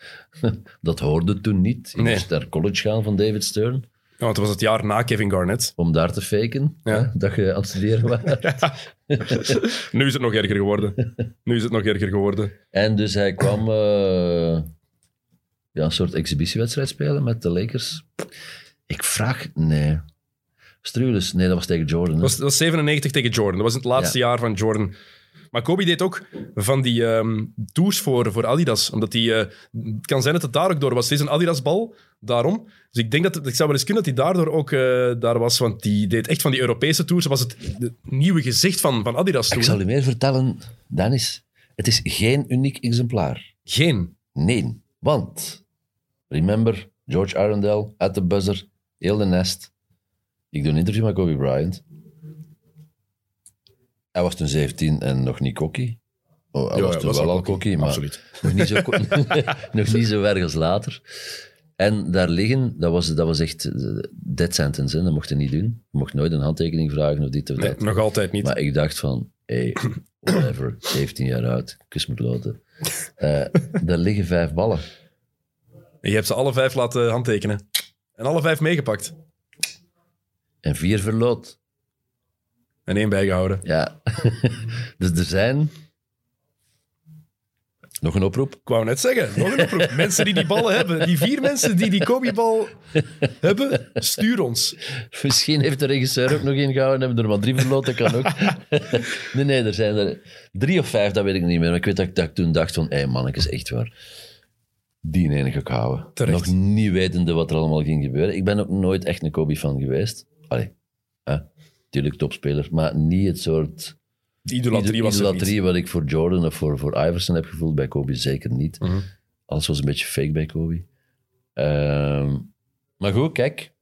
dat hoorde toen niet. Je Nee. moest naar college gaan van David Stern, Ja, want het was het jaar na Kevin Garnett. om daar te faken, Ja. hè, dat je aan het studeren was. Nu is het nog erger geworden. Nu is het nog erger geworden. En dus hij kwam eh, ja, een soort exhibitiewedstrijd spelen met de Lakers. Ik vraag, nee. Strules, nee, dat was tegen Jordan. Dat was, dat was 97 tegen Jordan. Dat was het laatste jaar van Jordan. Maar Kobe deed ook van die ehm, tours voor, voor Adidas. Omdat hij... eh, het kan zijn dat het daar ook door was. Het is een Adidas-bal, daarom. Dus ik denk dat... Ik zou wel eens kunnen dat hij daardoor ook eh, daar was. Want die deed echt van die Europese tours. Was het, het nieuwe gezicht van, van Adidas toen. Ik zal u meer vertellen, Dennis. Het is geen uniek exemplaar. Geen. Nee, want... Remember, George Arundel, at the buzzer, heel de nest. Ik doe een interview met Kobe Bryant. Hij was toen 17 en nog niet cocky. Oh, hij Ja, was toen was wel al cocky, maar absoluut. nog niet, zo, nog niet zo erg als later. En daar liggen, dat was, dat was echt eh, dead sentence. Hè. Dat mocht je niet doen. Je mocht nooit een handtekening vragen of dit of Nee, dat. nog altijd niet. Maar ik dacht van, hey, whatever, 17 jaar oud, kus me kloten. Eh, daar liggen vijf ballen. En je hebt ze alle vijf laten handtekenen. En alle vijf meegepakt. En vier verloot. En één bijgehouden. Ja. dus er zijn... Nog een oproep? Ik wou net zeggen, nog een oproep. mensen die die ballen hebben, die vier mensen die die Kobe-bal hebben, stuur ons. Misschien heeft de regisseur ook nog ingehouden en hebben er maar drie verloot, dat kan ook. nee, nee, er zijn er drie of vijf, dat weet ik niet meer. Maar ik weet dat ik, dat ik toen dacht van, hé hey, mannetjes, echt waar. Die ene ga ik houden. Terecht. Nog niet wetende wat er allemaal ging gebeuren. Ik ben ook nooit echt een Kobe-fan geweest. Allee? Tuurlijk topspeler, maar niet het soort... Idolatrie was idolatrie wat ik voor Jordan of voor, voor Iverson heb gevoeld. Bij Kobe zeker niet. Mhm. Alles was een beetje fake bij Kobe. Ehm, maar goed, kijk.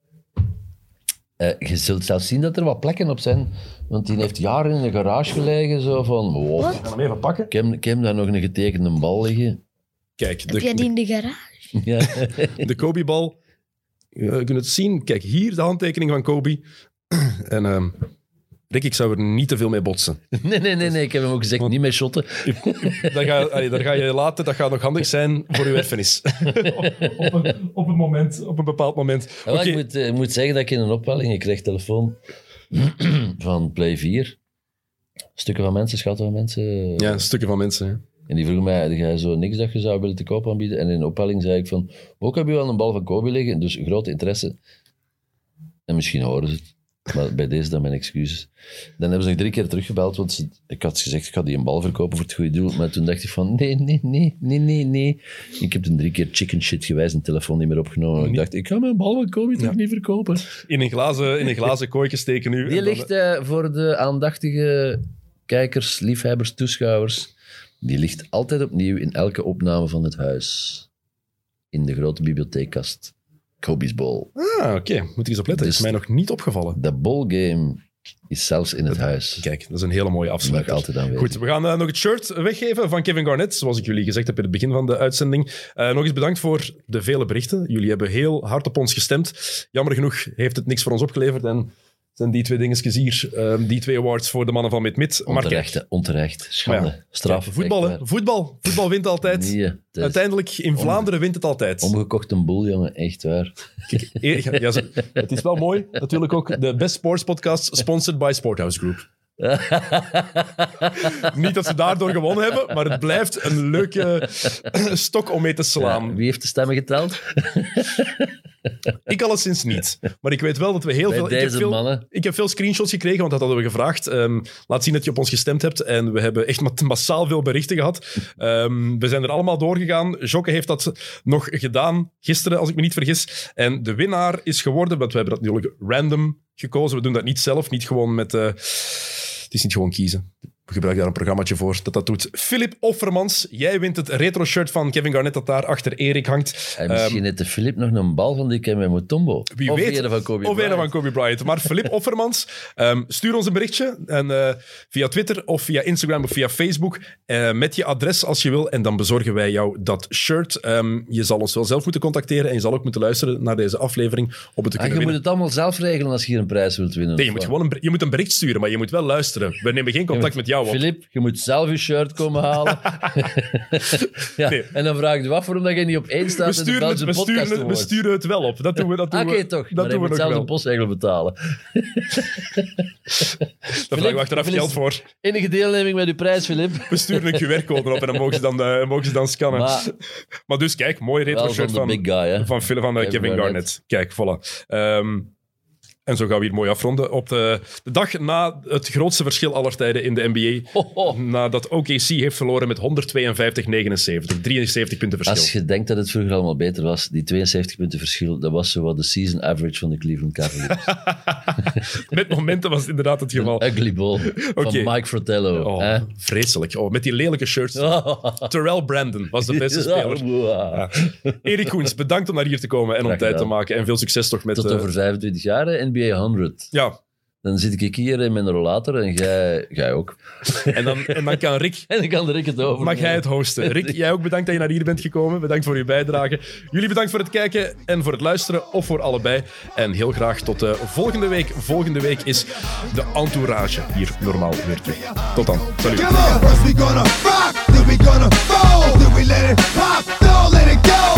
Eh, je zult zelfs zien dat er wat plekken op zijn. Want die heeft jaren in een garage gelegen. Zo van, wow, Ik ga hem even pakken. ik, heb, ik heb daar nog een getekende bal liggen. Kijk, Heb jij de, die in de garage? Ja. de Kobe-bal. Je kunt het zien. Kijk, hier de handtekening van Kobe. En ehm, Rick, ik zou er niet te veel mee botsen. nee, nee, nee, nee, ik heb hem ook gezegd, niet meer shotten. Daar ga, allee, ga je laten, dat gaat nog handig zijn voor uw erfenis. op, een, op, een moment, op een bepaald moment. Ja, ik, moet, eh, ik moet zeggen dat ik in een opwelling, ik kreeg telefoon van Play 4. Stukken van mensen, schatten van mensen. Ja, stukken van mensen. hè. En die vroegen mij, heb jij zo niks dat je zou willen te koop aanbieden? En in de opwelling zei ik van, ook heb je wel een bal van Kobe liggen, dus grote interesse. En misschien horen ze het. Maar bij deze dan mijn excuses. Dan hebben ze nog drie keer teruggebeld, want ze- ik had gezegd, ik ga die een bal verkopen voor het goede doel. Maar toen dacht ik van, nee, nee, nee, nee, nee, nee. Ik heb toen drie keer chicken shit gewijs een telefoon niet meer opgenomen. Ik dacht, ik ga mijn bal van Kobe toch niet verkopen. In een glazen, in een glazen kooitje steken nu. Die ligt eh, voor de aandachtige kijkers, liefhebbers, toeschouwers. Die ligt altijd opnieuw in elke opname van het huis. In de grote bibliotheekkast. Kobe's Ball. Ah, oké. Moet ik eens opletten. Dus- is mij nog niet opgevallen. De ballgame is zelfs in het huis. Kijk, dat is een hele mooie afsluiting. altijd aanwezig. Goed, we gaan eh, nog het shirt weggeven van Kevin Garnett, zoals ik jullie gezegd heb in het begin van de uitzending. Eh, nog eens bedankt voor de vele berichten. Jullie hebben heel hard op ons gestemd. Jammer genoeg heeft het niks voor ons opgeleverd en zijn die twee dingetjes hier, ehm, die twee awards voor de mannen van Mid-Mid. Onterecht, onterecht. Schande. Ja, Straf. voetbal, hè. voetbal. Voetbal wint altijd. Nee, Uiteindelijk, in Vlaanderen wint het altijd. Omgekocht een boel, jongen. Echt waar. Kijk, ja, het is wel mooi. Natuurlijk ook de Best Sports Podcast, sponsored by Sporthouse Group. Niet dat ze daardoor gewonnen hebben, maar het blijft een leuke stok om mee te slaan. Ja, wie heeft de stemmen geteld? Ik alleszins niet. Maar ik weet wel dat we heel Bij veel... Ik heb veel, mannen. ik heb veel screenshots gekregen, want dat hadden we gevraagd. Ehm, laat zien dat je op ons gestemd hebt. En we hebben echt ma- massaal veel berichten gehad. Ehm, we zijn er allemaal doorgegaan. Jokke heeft dat nog gedaan gisteren, als ik me niet vergis. En de winnaar is geworden, want we hebben dat natuurlijk random gekozen. We doen dat niet zelf, niet gewoon met... eh, het is niet gewoon kiezen. We gebruiken daar een programmaatje voor dat dat doet. Philip Offermans, jij wint het retro-shirt van Kevin Garnett dat daar achter Erik hangt. En misschien heeft de Filip nog een bal van die met Mutombo. Wie of weet. van Kobe Of Bryant. van Kobe Bryant. Maar Filip Offermans, ehm, stuur ons een berichtje. En, eh, via Twitter of via Instagram of via Facebook. eh, met je adres als je wil. En dan bezorgen wij jou dat shirt. Ehm, je zal ons wel zelf moeten contacteren. En je zal ook moeten luisteren naar deze aflevering. Om het te Ah, kunnen je moet het allemaal zelf regelen als je hier een prijs wilt winnen. Nee, je moet gewoon een, je moet een bericht sturen, maar je moet wel luisteren. We nemen geen contact met jou. Filip, je moet zelf je shirt komen halen. ja. Nee. En dan vraag je af waarom dat je niet op één We staat in de het, we, podcast sturen het, we sturen het wel op. Dat doen we, dat doen Ah, Oké, we, toch. dat maar doen we zelf wel. de postzegel betalen. Daar vragen we achteraf geld voor. Enige deelneming met uw prijs, Filip. We sturen een QR-code op en dan mogen ze dan, mogen ze dan scannen. Maar, Maar dus kijk, mooi retro wel shirt van van, guy, van, Phil- van eh, Kevin. Garnett. Kijk, voilà. Ehm, en zo gaan we hier mooi afronden. Op de, de dag na het grootste verschil aller tijden in de NBA. Ho, ho. Nadat OKC heeft verloren met 152-79. 73 punten verschil. Als je denkt dat het vroeger allemaal beter was, die 72 punten verschil, dat was zo wat de season average van de Cleveland Cavaliers. Met momenten was het inderdaad het geval. Een ugly ball van Mike Fratello. Oh, hè? vreselijk. Oh, met die lelijke shirts. Terrell Brandon was de beste speler. Wow. Erik Koens, bedankt om naar hier te komen en om tijd te maken. En veel succes toch met... Tot eh, over 25 jaar, hè, NBA 100. ja, Dan zit ik hier in mijn rollator en jij, jij ook. en dan, en dan kan Rick En dan kan Rick het over. Mag jij het hosten? Rick, jij ook bedankt dat je naar hier bent gekomen. Bedankt voor je bijdrage. Jullie bedankt voor het kijken en voor het luisteren, of voor allebei. En heel graag tot de volgende week. Volgende week is de entourage hier normaal weer terug. Tot dan. Salut. Come on. First we gonna rock, then we gonna fold, then we let it pop, don't let it go.